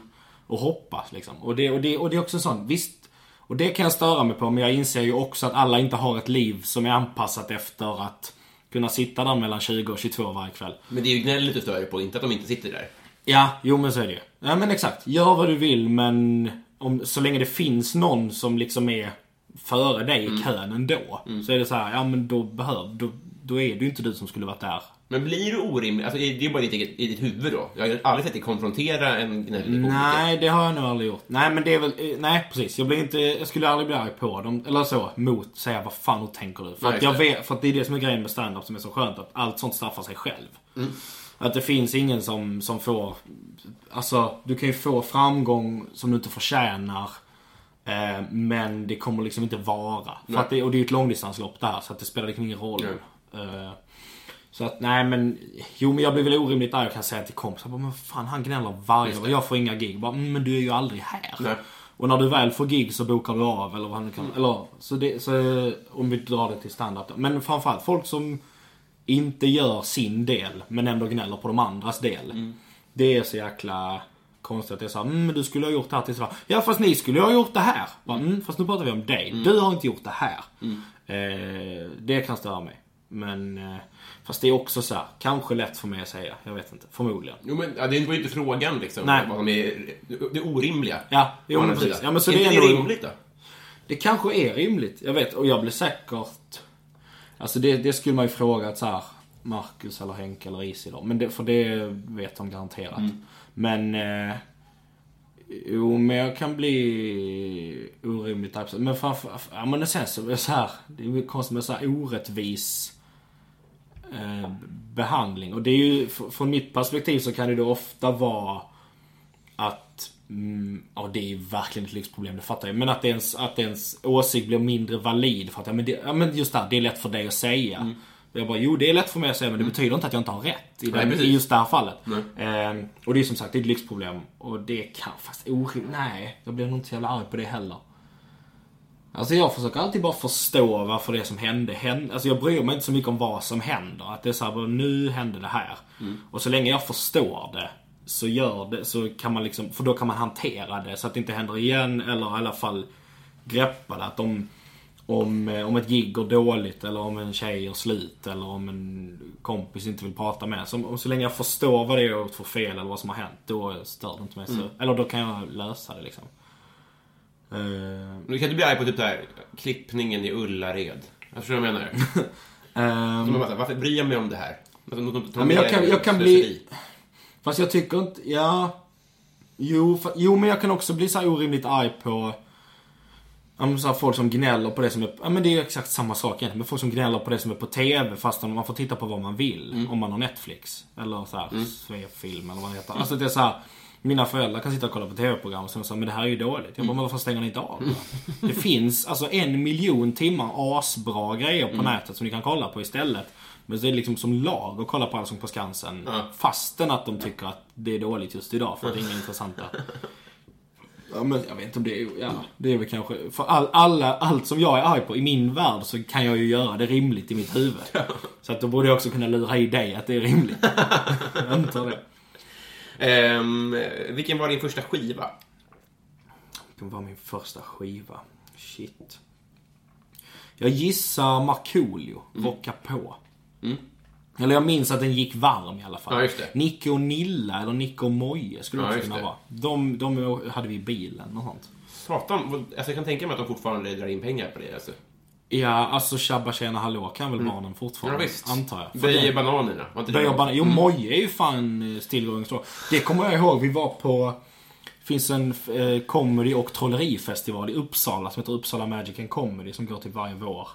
Och hoppas liksom. Och det, och, det, och det är också sånt, visst. Och det kan jag störa mig på, men jag inser ju också att alla inte har ett liv som är anpassat efter att kunna sitta där mellan 20 och 22 varje kväll. Men det är ju gnället du stör på, inte att de inte sitter där. Ja, jo men så är det ju. Ja men exakt. Gör vad du vill men om, så länge det finns någon som liksom är före dig i kön ändå. Så är det så här, ja men då behöver, då, då är det ju inte du som skulle varit där. Men blir du orimlig? Alltså, det är ju bara ditt, i ditt huvud då. Jag har aldrig sett dig konfrontera en gnällig. Nej, det har jag nog aldrig gjort. Nej men det är väl, eh, nej precis. Jag blir inte, jag skulle aldrig bli arg på dem. Eller så, mot, säga vad fan hur tänker du? För, Nej, att jag exakt. vet, för att det är det som är grejen med stand-up som är så skönt. Att allt sånt straffar sig själv. Att det finns ingen som, som får, alltså du kan ju få framgång som du inte förtjänar. Eh, men det kommer liksom inte vara. Det, och det är ju ett långdistanslopp där så att det spelar liksom ingen roll. Eh, så att nej men, jo men jag blir väl orimligt arg och kan säga till kompisar, men fan han gnäller varje år jag får inga gig. Bara, "Mm, men du är ju aldrig här. Nej. Och när du väl får gig så bokar du av eller vad nu kan, eller så det, så om vi drar det till standup då. Men framförallt folk som inte gör sin del men ändå gnäller på de andras del. Det är så jäkla konstigt att det är såhär, mm, du skulle ha gjort det här till så Ja fast ni skulle ha gjort det här. Bara, mm, fast nu pratar vi om dig. Du har inte gjort det här. Eh, det kan störa mig. Men, eh, fast det är också så här, kanske lätt för mig att säga. Jag vet inte, förmodligen. Jo, men ja, det var ju inte frågan liksom. Nej. Vad de är, det orimliga. Ja, jo, men precis. Ja, men så är det inte är det ändå- rimligt då? Det kanske är rimligt, jag vet. Och jag blir säkert... Alltså det, det skulle man ju fråga att så här, Marcus eller Henke eller Isidor. Men det, för det vet de garanterat. Men... Eh, jo, men jag kan bli orimligt arg. Men framför, ja men sen så, så här, det är ju konstigt med så här orättvis eh, behandling. Och det är ju, fr- från mitt perspektiv så kan det då ofta vara att, mm, ja det är verkligen ett lyxproblem, det fattar jag. Men att ens, att ens åsikt blir mindre valid för att, ja men, det, ja, men just det, här, det är lätt för dig att säga. Jag bara, jo det är lätt för mig att säga men det betyder inte att jag inte har rätt i, Nej, den, precis. i just det här fallet. Nej. Ehm, och det är som sagt, det är ett lyxproblem. Och det kan, fast orimligt, nej. Jag blir nog inte så jävla arg på det heller. Alltså jag försöker alltid bara förstå varför det som hände hände. Alltså jag bryr mig inte så mycket om vad som händer. Att det är såhär, nu hände det här. Och så länge jag förstår det så gör det, så kan man liksom, för då kan man hantera det så att det inte händer igen eller i alla fall greppa det. Att om, om, eh, om ett gig går dåligt eller om en tjej gör slut eller om en kompis inte vill prata med så, så länge jag förstår vad det är jag gjort för fel eller vad som har hänt, då stör det inte mig så. Eller då kan jag lösa det liksom. Eh, Men Du kan inte bli arg på typ där klippningen i Ullared. Jag förstår vad jag menar. ehm, här, Varför bryr jag mig om det här? Alltså, men jag kan- jag kan bli- Fast jag tycker inte, ja... Jo, fa- jo men jag kan också bli så här orimligt arg på... Så här, folk som gnäller på det som är... Ja men det är exakt samma sak egentligen. Men folk som gnäller på det som är på TV fast man får titta på vad man vill. Mm. Om man har Netflix. Eller så här, Svefilm eller vad det heter. Alltså det är så här, Mina föräldrar kan sitta och kolla på TV-program och säga men det här är ju dåligt. Jag bara, men varför stänger ni inte av det? Det finns alltså en miljon timmar asbra grejer på nätet som ni kan kolla på istället. Men det är liksom som lag att kolla på Allsång på Skansen. Fastän att de tycker att det är dåligt just idag för att det är inga intressanta. Ja, men jag vet inte om det är, ja, det är väl kanske, för all, alla, allt som jag är arg på i min värld så kan jag ju göra det rimligt i mitt huvud. Så att då borde jag också kunna lura i dig att det är rimligt. jag antar det. Ehm, vilken var din första skiva? Det var min första skiva. Shit. Jag gissar Markoolio, Rocka på. Eller jag minns att den gick varm i alla fall. Ja. Nicke och Nilla, eller Nicke och Moje skulle Ja, också kunna det. vara. De, de hade vi i bilen och sånt. Satan, alltså jag kan tänka mig att de fortfarande drar in pengar på det. Alltså. Ja, alltså Tjabba tjena hallå kan väl barnen Ja, fortfarande, visst. antar jag. Böjer det- bananerna. Det Böjer de- banan- Jo, Moje är ju fan eh, still going strong. Det kommer jag ihåg, vi var på... finns en eh, comedy och trollerifestival i Uppsala som heter Uppsala Magic and Comedy som går till varje vår.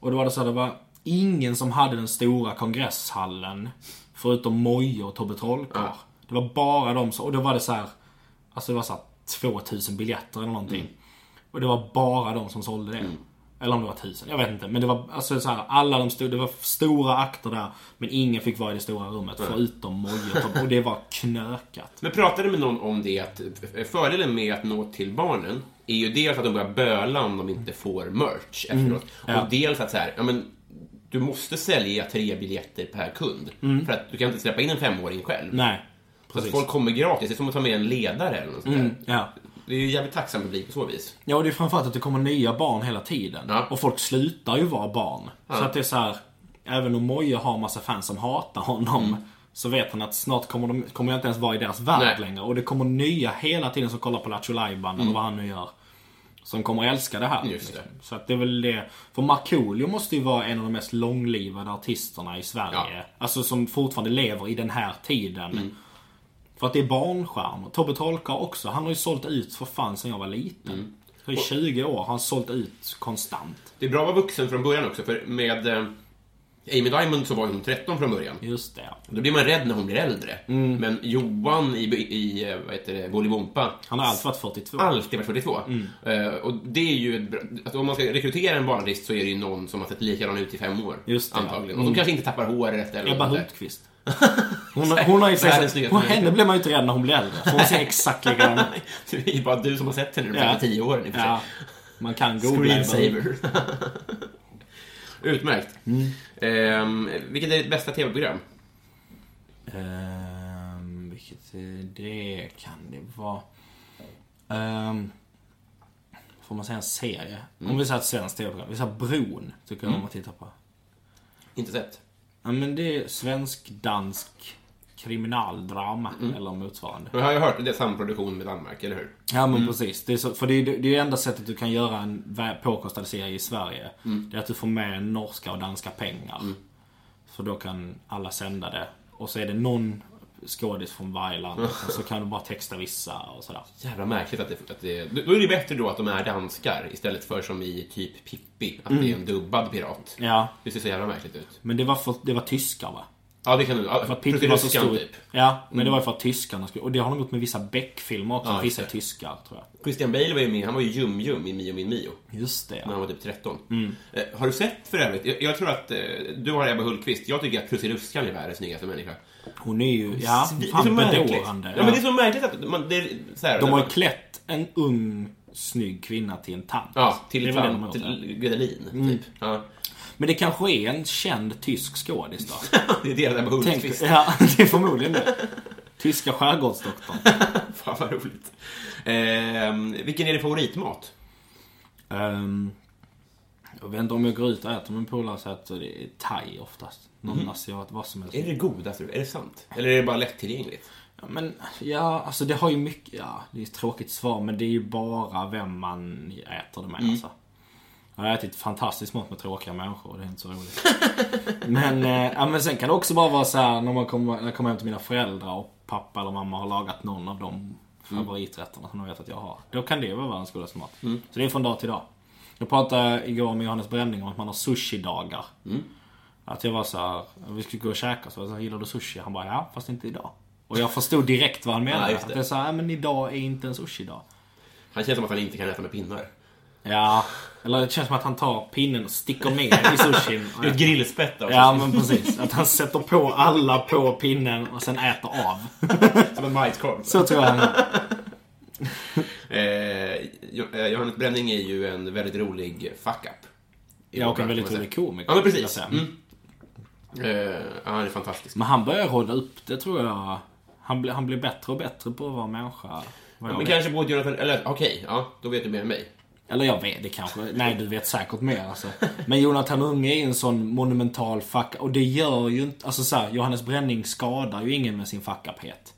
Och då var det så här, det var ingen som hade den stora kongresshallen förutom Moje och Tobbe Trollkarl. Det var bara de som, och då var det så här, alltså det var så här 2000 biljetter eller någonting. Och det var bara de som sålde det. Eller om det var tusen, jag vet inte. Men det var alltså så här, alla de stod, det var stora akter där. Men ingen fick vara i det stora rummet förutom Moje och det var knökat. Men pratade med någon om det att fördelen med att nå till barnen är ju dels att de börjar böla om de inte får merch efteråt. Mm. Ja. Och dels att så här, ja men du måste sälja tre biljetter per kund. För att du kan inte släppa in en femåring själv. Mm. Nej. Så att Precis. folk kommer gratis. Det är som att ta med en ledare eller något sånt. Mm, ja. Det är ju jävligt tacksam publik på så vis. Ja, och det är framförallt att det kommer nya barn hela tiden. Ja. Och folk slutar ju vara barn. Så att det är så här, även om Moje har massa fans som hatar honom. Så vet han att snart kommer, de, kommer jag inte ens vara i deras värld Nej. längre. Och det kommer nya hela tiden som kollar på Lattjo Lajban eller vad han nu gör. Som kommer att älska det här. Just det. liksom. Så att det är väl det. För Markoolio måste ju vara en av de mest långlivade artisterna i Sverige. Ja. Alltså som fortfarande lever i den här tiden. För att det är barnstjärnor. Tobbe Trollkarl också. Han har ju sålt ut för fan sen jag var liten. Så I 20 år har han sålt ut konstant. Det är bra att vara vuxen från början också, för med eh, Amy Diamond så var hon 13 från början. Just det. Då blir man rädd när hon blir äldre. Mm. Men Johan i, i eh, vad heter det, Bolibompa Han har alltid varit 42. alltid varit 42. Mm. Eh, och det är ju ett bra, alltså om man ska rekrytera en barnartist så är det ju någon som har sett likadan ut i fem år. Just det, ja. Antagligen. Och som kanske inte tappar håret eller Ebba. Hultqvist. [LAUGHS] Hon, har- hon har ju snyggaste hon, henne blir man ju inte rädd när hon blir äldre. För hon ser exakt likadan ut. [LAUGHS] Det är ju bara du som har sett henne de Ja. tio åren i och för sig. Ja. Man kan googla. Screensaver. [LAUGHS] Utmärkt. Mm. Ehm, vilket är ditt bästa tv-program? Ehm, vilket det kan det vara? Ehm, får man säga en serie? Om vi säger ett svenskt tv-program. Vi säger Bron, tycker jag om att titta på. Inte sett. Ja, men det är svensk-dansk kriminaldrama eller motsvarande. Jag har ju hört det är samproduktion med Danmark, eller hur? Ja men precis. Det är så, för det är det är det enda sättet du kan göra en påkostad serie i Sverige. Det är att du får med norska och danska pengar. För då kan alla sända det. Och så är det någon skådis från varje land. Och så kan du bara texta vissa och sådär. Jävla märkligt att det, att det... Då är det bättre då att de är danskar istället för som i typ Pippi, att det är en dubbad pirat. Ja. Det ser så jävla märkligt ut. Men det var, för, det var tyskar va? Ja, det kan du... Ja, För att Pippi var så stor. typ. Ja, men det var ju för att tyskarna skulle... Och det har de gjort med vissa Beck-filmer också. Ja, vissa är det. tyskar tror jag. Christian Bale var ju med, han var ju Jum-Jum i Mio min Mio. Just det När han ja. var typ 13. Eh, har du sett för övrigt? Jag, jag tror att eh, du har Ebba Hultqvist. Jag tycker att Prussiluskan är världens snyggaste människa. Hon är ju... Ja, Det är så fan bedårande. Ja, men det är så märkligt att man... Det är, så här, De har ju klätt en ung, snygg kvinna till en tant. Ja, till, gjort, till Gredelin, typ. Ja. Men det kanske är en känd tysk skådis då. [LAUGHS] Det är deras Ebba Tänk, Hultqvist. ja, [LAUGHS] det är förmodligen det. Tyska skärgårdsdoktorn. [LAUGHS] Fan vad roligt. Eh, vilken är din favoritmat? Ehm, jag vet inte om jag går ut och äter med en polare så äter det thai oftast. Någon asiat, vad som helst. Är det godaste? Är det sant? Eller är det bara lättillgängligt? Ja, men ja, alltså det har ju mycket, ja, det är ett tråkigt svar men det är ju bara vem man äter det med alltså. Jag har ätit fantastiskt mått med tråkiga människor och det är inte så roligt. [LAUGHS] men, eh, ja, men sen kan det också bara vara så här när man kommer, när jag kommer hem till mina föräldrar och pappa eller mamma har lagat någon av de favoriträtterna som de vet att jag har. Då kan det vara världens godaste mat. Så det är från dag till dag. Jag pratade igår med Johannes Bränning om att man har sushi-dagar. Att jag var så här, vi skulle gå och käka, så jag här, gillar du sushi? Han bara, ja, fast inte idag. Och jag förstod direkt vad han [LAUGHS] menade. Ja, det. Att det är så här, men idag är inte en sushi-dag. Han känns som att han inte kan äta med pinnar. Ja, eller det känns som att han tar pinnen och sticker ner i [LAUGHS] sushin. Det är ett grillspett också. Ja, men precis. Att han sätter på alla på pinnen och sen äter av. [LAUGHS] Som en majskorv. Så tror jag han Eh, eh, Johannes Bränning är ju en väldigt rolig fuck-up. Jag och en väldigt rolig komiker. Ja, men precis. Mm. Eh, ja, han är fantastisk. Men han börjar råda upp det tror jag. Han, blir- han blir bättre och bättre på att vara människa. Jag Men vet. kanske både Jonathan... Eller okej, ja, då vet du mer än mig. Eller jag vet det kanske. Nej, du vet säkert mer alltså. Men Jonathan Unge är en sån monumental fuck Och det gör ju inte... Alltså så här, Johannes Bränning skadar ju ingen med sin fuck-uphet.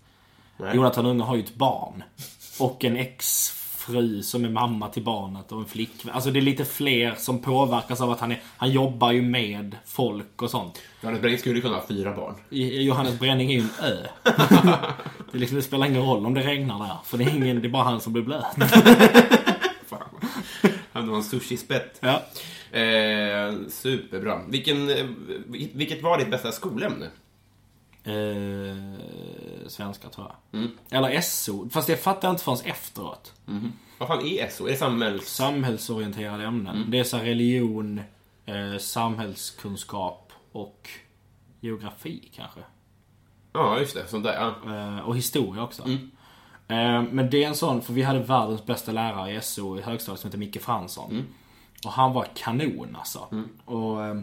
Nej. Jonathan Unge har ju ett barn. Och en exfru som är mamma till barnet och en flickvän. Alltså det är lite fler som påverkas av att han är... Han jobbar ju med folk och sånt. Johannes Bränning skulle kunna ha fyra barn. Johannes Bränning är ju en ö. [LAUGHS] Det, liksom, det spelar ingen roll om det regnar där. För det är, ingen, det är bara han som blir blöt. [LAUGHS] Han har en sushi-spett. Ja. Eh, superbra. Vilken, eh, vilket var ditt bästa skolämne? Eh, svenska tror jag. Eller SO. Fast det fattar jag inte förrän efteråt. Vad fan är SO? Är det samhälls... Samhällsorienterade ämnen. Det är så religion, eh, samhällskunskap och geografi kanske. Ja, just det. Sånt där. Ja. Eh, och historia också. Eh, men det är en sån, för vi hade världens bästa lärare i SO i högstadiet som heter Micke Fransson. Och han var kanon alltså. Och, eh,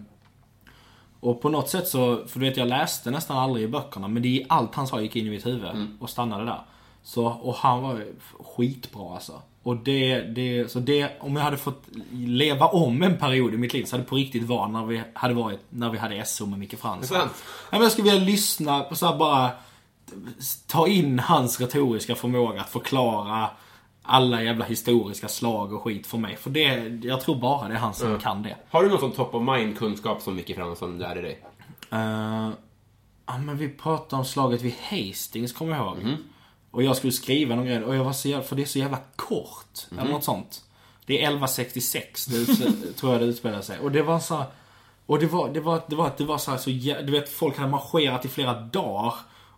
och på något sätt så, för du vet jag läste nästan aldrig i böckerna men det är allt han sa gick in i mitt huvud och stannade där. Så, och han var skitbra alltså. Och det, det, så det, om jag hade fått leva om en period i mitt liv så hade det på riktigt varit när vi hade varit, när vi hade SO med Micke Fransson. Ja, men jag skulle vilja lyssna på så bara ta in hans retoriska förmåga att förklara alla jävla historiska slag och skit för mig. För det, jag tror bara det är han som kan det. Har du någon sån top of mind-kunskap som Micke Fransson lärde dig? Uh, ja, men vi pratade om slaget vid Hastings, kommer jag ihåg. Och jag skulle skriva någon grej och jag var så jävla, för det är så jävla kort. Eller något sånt. Det är 1166, det [LAUGHS] tror jag det utspelar sig. Och det var så här- Och det var, det var, det var, det var så här så Du vet, folk hade marscherat i flera dagar.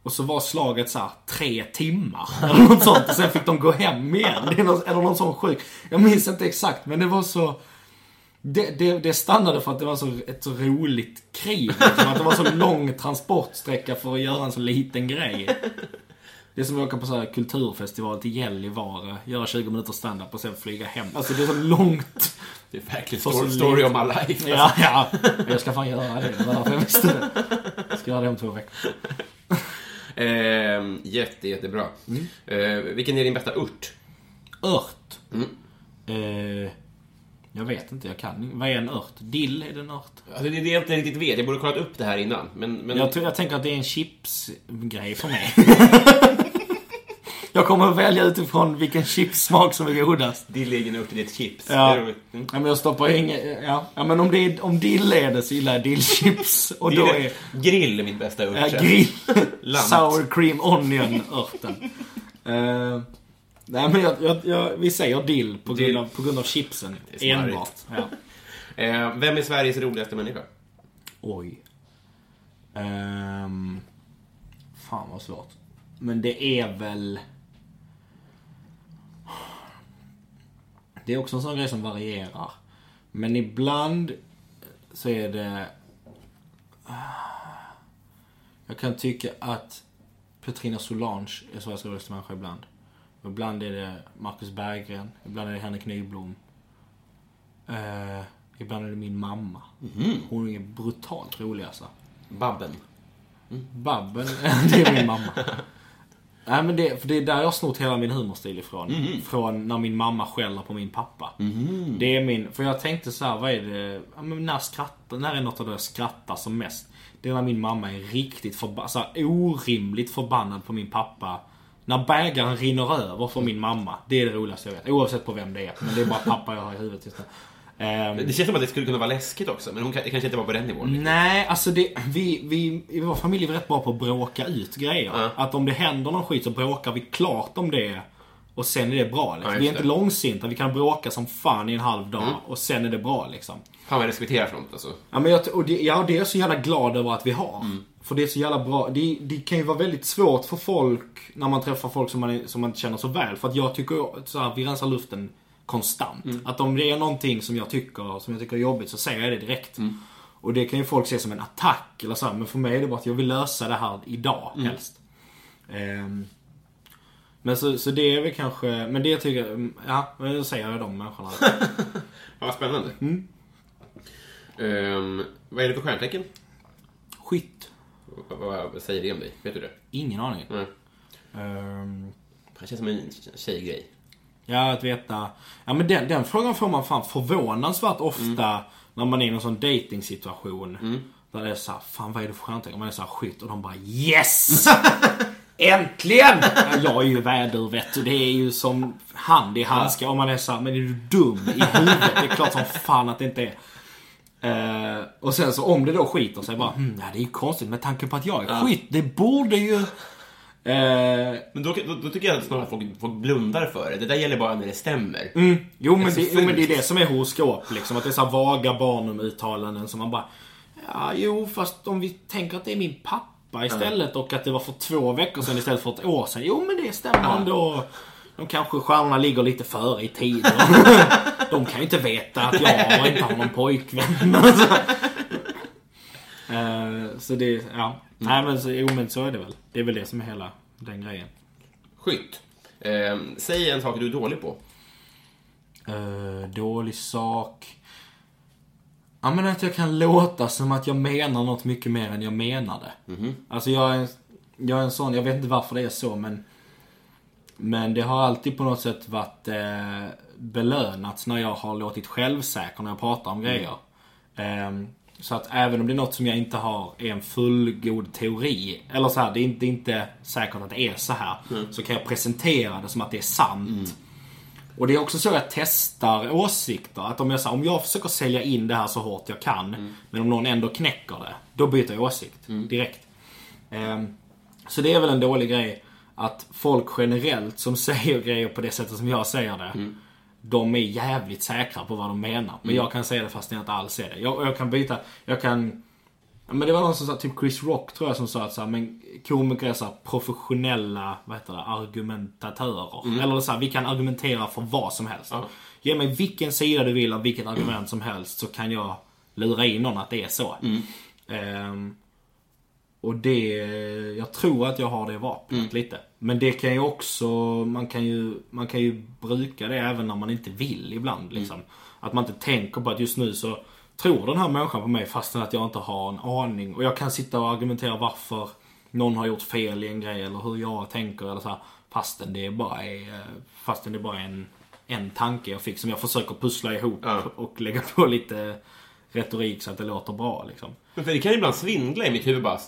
Och så var slaget så här tre timmar. Eller något sånt. Och sen fick de gå hem igen. Eller någon sån sjuk. Jag minns inte exakt, men det var så... Det, det, det stannade för att det var så, ett så roligt krig. Liksom. Att det var så lång transportsträcka för att göra en så liten grej. Det är som att åka på så här kulturfestival till Gällivare, göra 20 minuter standup och sen flyga hem. Alltså det är så långt. Det är verkligen story, story of my life. Ja, ja. Jag ska fan göra det. Det var därför jag visste det. Jag ska göra det om två veckor. Eh, jätte, jättebra. Eh, vilken är din bästa ört? Ört. Eh, jag vet inte, jag kan Vad är en ört? Dill, är det en ört? Alltså, det är det jag inte riktigt vet. Jag borde kollat upp det här innan. Men, men... Jag, tror, jag tänker att det är en chipsgrej för mig. [LAUGHS] jag kommer att välja utifrån vilken chipssmak som är godast. Dill är det är ett chips. Ja. Mm. Ja, men jag stoppar inget... Ja. ja, men om, det är, om dill är det så gillar jag dillchips. [LAUGHS] Och då Dill är... är... Grill är mitt bästa ört. Ja, grill. [LAUGHS] Sour cream onion örten. Uh, nej men jag, jag, jag, vi säger dill på Dill. grund av, på grund av chipsen. Enbart. Ja. [LAUGHS] Eh, vem är Sveriges roligaste människa? Oj. Ehm, fan vad svårt. Men det är väl... Det är också en sån grej som varierar. Men ibland så är det... Jag kan tycka att Petrina Solange är Sveriges roligaste människa ibland. Ibland är det Marcus Berggren. Ibland är det Henrik Nyblom. Eh, ibland är det min mamma. Hon är brutalt rolig alltså. Babben. Babben, [LAUGHS] det är min mamma. Nej men det, för det är där jag har snott hela min humorstil ifrån. Mhm. Från när min mamma skäller på min pappa. Det är min, för jag tänkte så här, vad är det, ja, men när skrattar, när är något av det jag skrattar som mest? Det är när min mamma är riktigt förbannad, så här, orimligt förbannad på min pappa. När bägaren rinner över för min mamma. Det är det roligaste jag vet. Oavsett på vem det är. Men det är bara pappa jag har i huvudet just nu. Ehm, Det känns som att det skulle kunna vara läskigt också, men hon kanske inte var på den nivån. Nej, alltså det, vi, vi, i vår familj är vi rätt bra på att bråka ut grejer. Ja. Att om det händer någon skit så bråkar vi klart om det. Och sen är det bra. Liksom. Ja, vi är inte långsinta. Vi kan bråka som fan i en halv dag. Och sen är det bra liksom. Fan vad jag respekterar sånt alltså. Ja, men jag, och det, ja, det är jag så jävla glad över att vi har. Mm. För det är så jävla bra. Det, det kan ju vara väldigt svårt för folk när man träffar folk som man, som man inte känner så väl. För att jag tycker så här, vi rensar luften konstant. Mm. Att om det är någonting som jag tycker, som jag tycker är jobbigt så säger jag det direkt. Mm. Och det kan ju folk se som en attack eller så här, Men för mig är det bara att jag vill lösa det här idag Mm. helst. Ehm, men så, så det är väl kanske, men det tycker jag, ja, men då säger jag de människorna. [LAUGHS] Vad spännande. Mm. Ehm, vad är det för stjärntecken? Skytt. Vad, säger det om dig? Vet du det? Ingen aning. Nej. Ehm, Det känns som en tjejgrej. Ja, att veta. Ja, men den, den frågan får man fan förvånansvärt ofta när man är i någon sån dating situation Där det är såhär, fan vad är det för stjärntecken? Man är såhär skytt och de bara yes! [LAUGHS] Äntligen! Ja, jag är ju vädur vet du. Det är ju som hand i handske. Och man är såhär, men är du dum i huvudet? Det är klart som fan att det inte är. Eh, och sen så om det då skiter sig bara, hmm, ja, det är ju konstigt med tanke på att jag är skytt. Det borde ju... Eh, Men då, då, då tycker jag att snarare att folk, folk blundar för det. Det där gäller bara när det stämmer. Jo men, det, jo men det är det som är horoskop liksom. Att det är så vaga barnum-uttalanden som man bara... Ja, jo fast om vi tänker att det är min pappa istället och att det var för två veckor sedan istället för ett år sedan. Jo men det stämmer ändå. De kanske stjärnorna ligger lite före i tiden. [LAUGHS] De kan ju inte veta att jag inte har någon pojkvän. [LAUGHS] [LAUGHS] Eh, så det, ja. Nej men så, jo men så är det väl. Det är väl det som är hela den grejen. Skytt. Ehm, säg en sak du är dålig på. Eh, dålig sak. Ja men att jag kan låta som att jag menar något mycket mer än jag menade. Alltså jag är, jag är en sån, jag vet inte varför det är så men Men det har alltid på något sätt varit eh, belönats när jag har låtit självsäker när jag pratar om grejer. Så att även om det är något som jag inte har är en fullgod teori. Eller så här, det är inte, det är inte säkert att det är så här. Så kan jag presentera det som att det är sant. Och det är också så jag testar åsikter. Att om jag, så här, om jag försöker sälja in det här så hårt jag kan, men om någon ändå knäcker det, då byter jag åsikt direkt. Ehm, så det är väl en dålig grej att folk generellt som [LAUGHS] säger grejer på det sättet som jag säger det, de är jävligt säkra på vad de menar. Men jag kan säga det fast jag inte alls är det. Jag, jag kan byta, jag kan men det var någon som sa, typ Chris Rock tror jag som sa att så här, men komiker är så här, professionella, vad heter det, argumentatörer. Eller så här, vi kan argumentera för vad som helst. Ge mig vilken sida du vill av vilket [CLEARS THROAT] argument som helst så kan jag lura in någon att det är så. Ehm, och det, jag tror att jag har det vapnet lite. Men det kan ju också, man kan ju, man kan ju bruka det även när man inte vill ibland liksom. Att man inte tänker på att just nu så tror den här människan på mig fastän att jag inte har en aning. Och jag kan sitta och argumentera varför någon har gjort fel i en grej eller hur jag tänker eller så här, Fastän det bara är, fastän det bara är en, en tanke jag fick som jag försöker pussla ihop Ja. och lägga på lite retorik så att det låter bra liksom. Men för det kan ju ibland svindla i mitt huvud bara.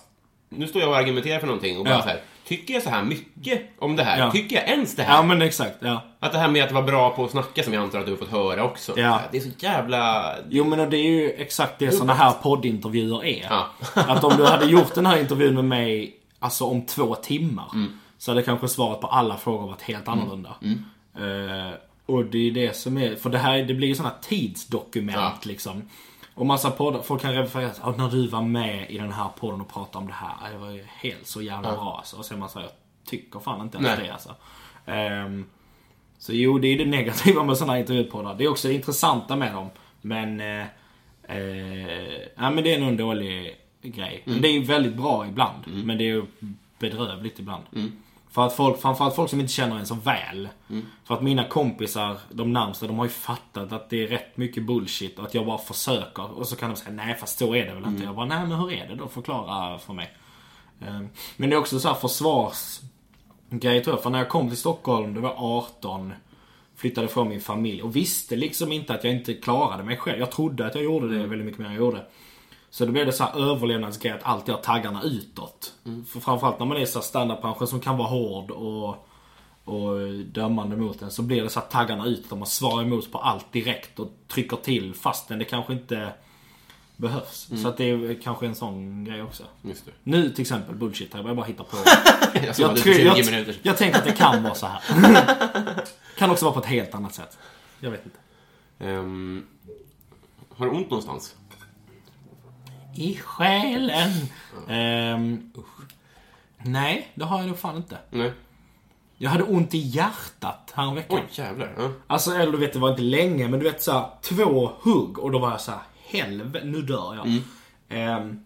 Nu står jag och argumenterar för någonting och bara Ja. så här. Tycker jag så här mycket om det här? Ja. Tycker jag ens det här? Ja men exakt, ja. Att det här med att vara bra på att snacka som jag antar att du har fått höra också. Ja. Det är så jävla... Jo men och det är ju exakt det såna här poddintervjuer är. Ja. [LAUGHS] att om du hade gjort den här intervjun med mig alltså om två timmar. Så hade kanske svaret på alla frågor varit helt annorlunda. Eh, och det är det som är, för det här det blir ju såna tidsdokument liksom. Och massa poddar, folk kan referera till "Ja, när du var med i den här podden och pratade om det här. Det var ju helt så jävla bra alltså. Och sen man säger, jag tycker fan inte ens Nej. det alltså. Ehm, så jo, det är det negativa med sådana här intervjupoddar. Det är också det intressanta med dem. Men... Eh, eh, ja, men det är nog en dålig grej. Mm. Det är ju väldigt bra ibland. Men det är ju bedrövligt ibland. För att folk, framförallt folk som inte känner en så väl. Mm. För att mina kompisar, de närmsta, de har ju fattat att det är rätt mycket bullshit och att jag bara försöker. Och så kan de säga nej fast så är det väl Mm. inte. Jag bara nej men hur är det då? Förklara för mig. Eh, Men det är också så här försvars... grej tror jag. För när jag kom till Stockholm, det var 18. Flyttade från min familj och visste liksom inte att jag inte klarade mig själv. Jag trodde att jag gjorde det väldigt mycket mer än jag gjorde. Så då blev det så här överlevnadsgrej att alltid ha taggarna utåt. För framförallt när man är så här standardbranschen som kan vara hård och, och dömande mot en. Så blir det så här taggarna utåt och man svarar emot på allt direkt och trycker till fastän det kanske inte behövs. Så att det är kanske en sån grej också. Nu till exempel, bullshit, jag bara hittar på. [LAUGHS] Jag det tror- för 20 jag, jag tänker att det kan vara så här. [LAUGHS] kan också vara på ett helt annat sätt. Jag vet inte. Ehm, har du ont någonstans? I själen. Ehm, nej, det har jag nog fan inte. Nej. Jag hade ont i hjärtat häromveckan. Oj, jävlar. Ja. Alltså, eller du vet, det var inte länge, men du vet så här, två hugg och då var jag så här, helvete, nu dör jag. Ehm,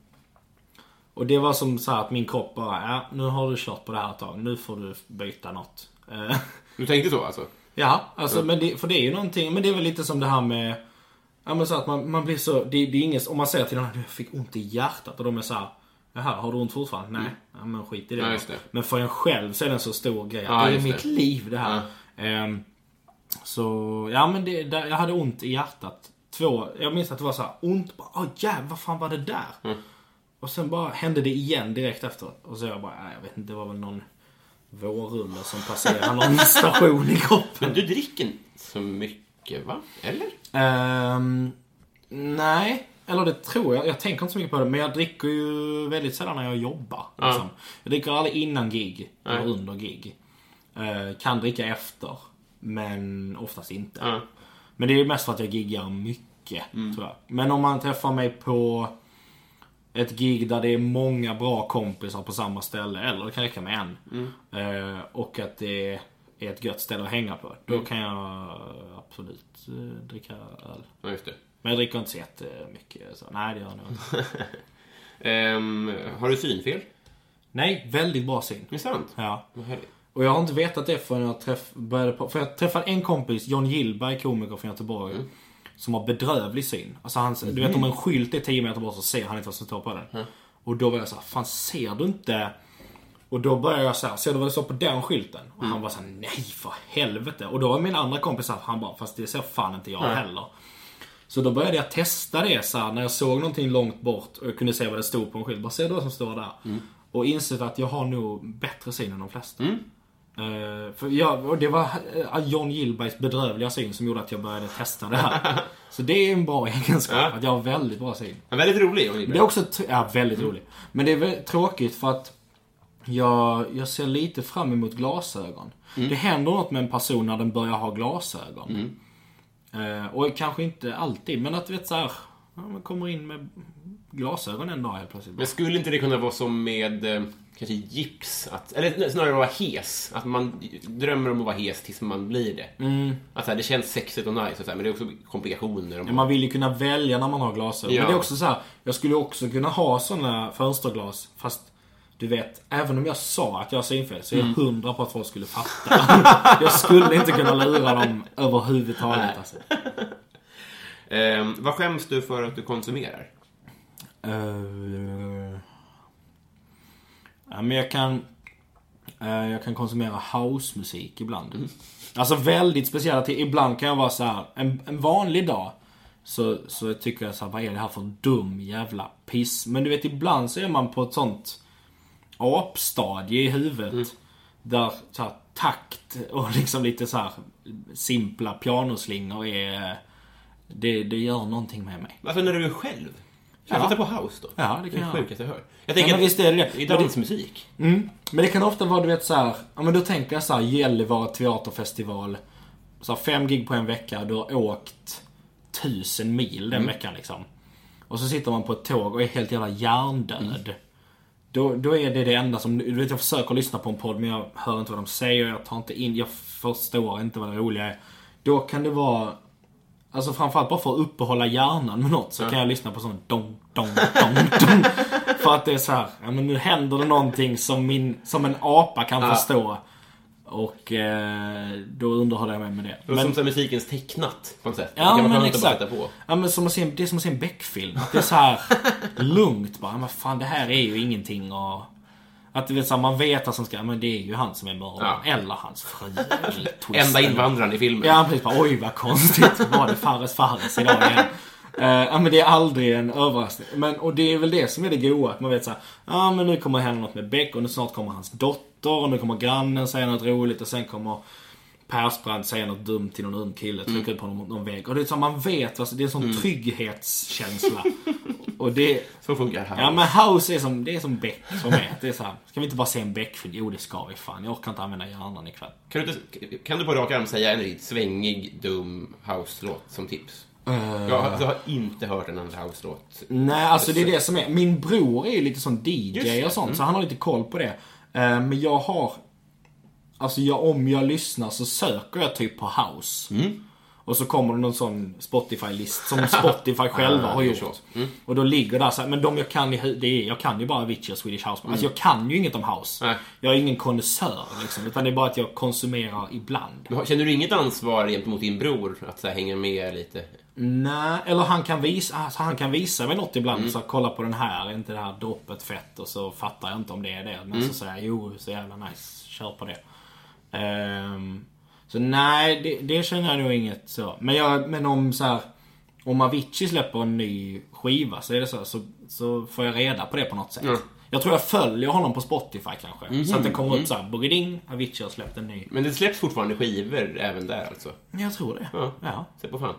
och det var som så här att min kropp bara, ja, nu har du kört på det här ett tag, nu får du byta något. [LAUGHS] Du tänkte så alltså? Ja, alltså, men det, för det är ju någonting, men det är väl lite som det här med Ja men så att man, man blir så, det, det är inget, om man säger till någon jag fick ont i hjärtat och de är så här, Jaha, har du ont fortfarande? Nej, ja, men skit i det. Ja, då." just det. Men för en själv så är det en så stor grej. Ja, det är mitt det. liv det här. Ehm, så, ja men det, där, jag hade ont i hjärtat. Två, jag minns att det var så här ont. Bara, Åh jävlar, vad fan var det där? Mm. Och sen bara hände det igen direkt efter. Och så jag bara, nej, jag vet inte, det var väl någon vårrulle som passerade någon [LAUGHS] station i kroppen. Men du dricker inte så mycket, va? Eller? Ehm, nej, eller det tror jag. Jag tänker inte så mycket på det. Men jag dricker ju väldigt sällan när jag jobbar. Ja. Liksom. Jag dricker aldrig innan gig. Nej. Eller under gig. Eh, kan dricka efter. Men oftast inte. Ja. Men det är ju mest för att jag giggar mycket. Tror jag. Men om man träffar mig på ett gig där det är många bra kompisar på samma ställe. Eller det kan räcka med en. Eh, och att det är ett gött ställe att hänga på. Då kan jag absolut eh, dricka öl. Ja, just det. Men jag dricker inte så jättemycket. Så. Nej, det gör jag nog inte. [LAUGHS] Ehm, har du synfel? Nej, väldigt bra syn. Det är sant? Ja. Och jag har inte vetat det förrän jag träff, började på... För jag träffade en kompis, John Gillberg, komiker från Göteborg. Som har bedrövlig syn. Alltså han, du vet om en skylt är 10 meter bort så ser han inte vad som står på den. Och då var jag så här, fan ser du inte? Och då började jag så här, ser du vad det står på den skylten? Och han var så här, nej för helvete. Och då var min andra kompis så här, han bara, fast det ser fan inte jag heller. Så då började jag testa det så här, när jag såg någonting långt bort och jag kunde se vad det stod på en skylt. Bara se då vad som står där. Och insett att jag har nog bättre syn än de flesta. Eh, för jag, och det var eh, John Gillbergs bedrövliga syn som gjorde att jag började testa det här. [LAUGHS] så det är en bra egenskap, Ja. att jag har väldigt bra syn. Men väldigt rolig. Jon Det är Gillberg. också, ja väldigt roligt. Men det är väldigt tråkigt för att jag, jag ser lite fram emot glasögon. Det händer något med en person när den börjar ha glasögon. Eh, och kanske inte alltid, men att du vet såhär, ja, man kommer in med glasögon en dag helt plötsligt. Men skulle inte det kunna vara som med eh, kanske gips? Att, eller snarare vara hes. Att man drömmer om att vara hes tills man blir det. Att så här, det känns sexigt och nice, och så här, men det är också komplikationer. Och Ja, Man vill ju kunna välja när man har glasögon. Ja. Men det är också så här, jag skulle också kunna ha såna fönsterglas, fast du vet, även om jag sa att jag har synfel så är jag hundra på att folk skulle fatta. [LAUGHS] jag skulle inte kunna lura dem överhuvudtaget alltså. Ehm, vad skäms du för att du konsumerar? Eh, ja, men jag kan... eh, jag kan konsumera housemusik ibland. Alltså väldigt speciella till. Ibland kan jag vara så här. En, en vanlig dag. Så, så tycker jag så här, vad är det här för dum jävla piss? Men du vet, ibland så är man på ett sånt apstadie i huvudet. Där så här, takt och liksom lite så här simpla pianoslingor är... Det, det gör någonting med mig. Alltså när du är själv? Kan Ja. sätta på house då? Ja, det kan det är jag. det sjukaste jag hör. Jag Ja, tänker men visst är det det. i dansmusik. Mm. Men det kan ofta vara, du vet så här, ja men då tänker jag så här, Gällivare teaterfestival. Så här, fem gig på en vecka, du har åkt tusen mil den veckan liksom. Och så sitter man på ett tåg och är helt jävla hjärndöd. Då, då är det det enda som, du vet jag försöker lyssna på en podd men jag hör inte vad de säger, jag tar inte in, jag förstår inte vad det roliga är. Då kan det vara Alltså framförallt bara för att uppehålla hjärnan med något så kan jag lyssna på sån dong, dong, dong, [LAUGHS] dong. För att det är så här, ja men nu händer det någonting som, min, som en apa kan Ja. förstå. Och eh, då underhåller jag mig med det. Men, som så musikens tecknat på något sätt. Ja det kan man men bara exakt. på. Ja, men som att se, det är som att se en Beck-film. Det är så här [LAUGHS] lugnt bara. Men fan det här är ju ingenting och... Att du vet, så här, man vet att som ska, men det är ju han som är mördaren. Ja. Eller hans fru. [LAUGHS] Enda invandraren i filmen. Ja, precis. Bara, Oj, vad konstigt. Var det Fares Fares idag igen? Eh, ja, men det är aldrig en överraskning. Men, och det är väl det som är det goa. Att man vet såhär, ja men nu kommer hända något med Beck och nu snart kommer hans dotter och nu kommer grannen säga något roligt och sen kommer Persbrandt säga något dumt till någon ung kille, trycka ut på någon, någon vägg. Och det är så man vet, alltså, det är en sån trygghetskänsla. [LAUGHS] och det... Så funkar det här. Ja men House är som, det är som Beck för mig. Det är så här, ska vi inte bara se en Beck-film? Jo det ska vi fan. Jag orkar inte använda hjärnan ikväll. Kan, du kan du på rak arm säga en riktigt svängig, dum house-låt som tips? Eh. Jag, har- jag har inte hört en enda house-låt. Nej, alltså det är det som är. Min bror är ju lite sån DJ och sånt, Mm. så han har lite koll på det. Eh, Men jag har... Alltså jag, om jag lyssnar så söker jag typ på house. Mm. Och så kommer det någon sån Spotify-list som [LAUGHS] Spotify själva har gjort. Mm. Och då ligger där så här, men de jag kan det är, jag kan ju bara Avicii och Swedish House. Alltså jag kan ju inget om house. Mm. Nej. Jag är ingen konnässör liksom, utan det är bara att jag konsumerar ibland. Har- Känner du inget ansvar gentemot din bror att så här, hänga med lite? Nej, eller han kan visa, alltså han kan visa mig något ibland. Mm. Så här, kolla på den här, är inte det här droppet fett? Och så fattar jag inte om det är det. Men Mm. så säger jag, jo, så jävla nice. Kör på det. Ehm, så nej, det, det känner jag nog inget så. Men, jag, men om så här, om Avicii släpper en ny skiva så är det så, här, så, så får jag reda på det på något sätt. Ja. Jag tror jag följer honom på Spotify kanske. Mhm. Så att det kommer Mm. upp såhär, Boogeding, Avicii har släppt en ny. Men det släpps fortfarande skivor även där alltså? Jag tror det. Ja. ja. Se på fan.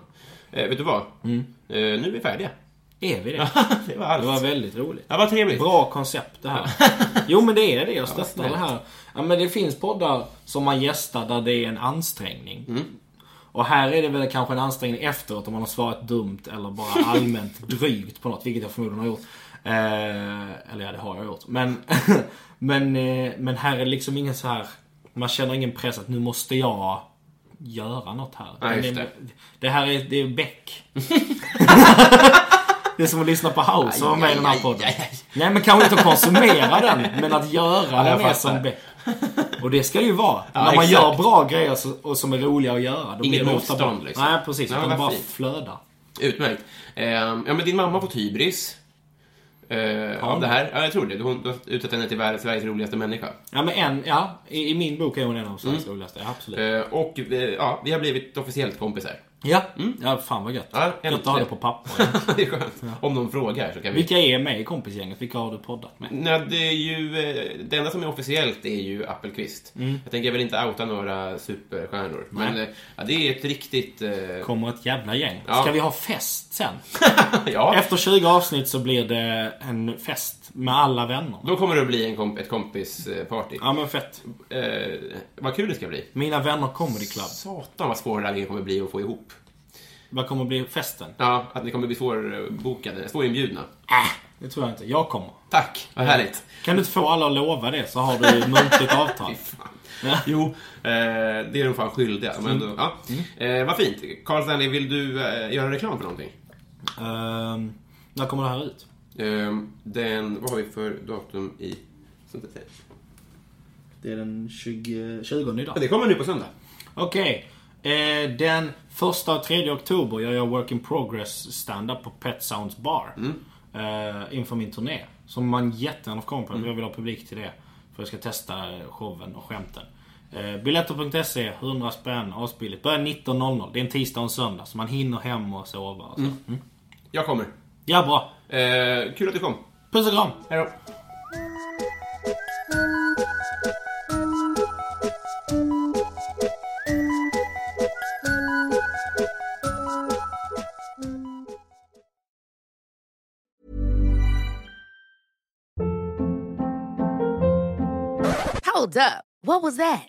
Eh, vet du vad? Mm. Eh, nu är vi färdiga. Är vi det? det var allt. Det var väldigt roligt. Ja, vad trevligt. Bra koncept det här. Jo men det är det, jag stöttar snällt. det här. Ja, men det finns poddar som man gästar där det är en ansträngning. Mm. Och här är det väl kanske en ansträngning efteråt om man har svarat dumt eller bara [LAUGHS] allmänt drygt på något, vilket jag förmodligen har gjort. Eh, eller ja, det har jag gjort. Men, [LAUGHS] men, eh, men här är liksom ingen så här man känner ingen press att nu måste jag göra något här. Det, det. det här är, det är Beck. [LAUGHS] Det är som att lyssna på House och vara med i den här podden. Nej men kanske inte att konsumera den, men att göra den fattar. som. Och det ska det ju vara. Ja, När man exakt. gör bra grejer så, och som är roliga att göra. Då Inget blir det ofta motstånd, bra. liksom. Nej precis, utan vad bara fint. flöda. Utmärkt. Eh, ja, men din mamma har fått hybris. Eh, av det här. Ja, jag tror det. Hon, du har utsett henne till världens, Sveriges roligaste människa. Ja men en, ja. I, i min bok är hon en av Sveriges roligaste. Ja, absolut. Eh, och eh, ja, vi har blivit officiellt kompisar. Ja. ja, fan vad gött. Ja, gött att ha det på papper. [LAUGHS] det är skönt. Om någon frågar så kan vi... Vilka är med i kompisgänget? Vilka har du poddat med? Nej, det är ju... eh, Det enda som är officiellt är ju Appelqvist. Jag tänker väl inte outa några superstjärnor. Men Nej. eh, ja, det är ett riktigt... eh, Kommer ett jävla gäng. Ja. Ska vi ha fest sen? [LAUGHS] ja, Efter 20 avsnitt så blir det en fest med alla vänner. då kommer det att bli en komp ett kompisparty. Ja men fett. Eh, vad kul det ska bli. Mina vänner comedy club. Satan vad svår det här kommer bli att få ihop. Vad kommer bli festen? Ja, att ni kommer bli svårbokade, svårinbjudna. Äh, det tror jag inte. Jag kommer. Tack, vad härligt. Kan du inte få alla att lova det så har du muntligt [LAUGHS] avtal. Ja. Jo, eh, det är de fan skyldiga. Men ändå, ja. eh, vad fint. Carl Stanley, vill du eh, göra reklam för någonting? Ehm, när kommer det här ut? Eh, den, vad har vi för datum i... sånt? Det är den 20, 20 idag. Ja, Det kommer nu på söndag. Okej. Eh, den första och tredje oktober gör jag Work in Progress stand-up på Pet Sounds Bar. Eh, inför min turné. Som man jättegärna får komma på. Jag vill ha publik till det. För jag ska testa showen och skämten. Eh, Biljetter.se, 100 spänn, asbilligt. Börjar 19.00. Det är en tisdag och en söndag. Så man hinner hem och sova och så. Mm. Jag kommer. Ja, bra. Eh, kul att du kom. Puss och kram. Hej då. Hold up. What was that?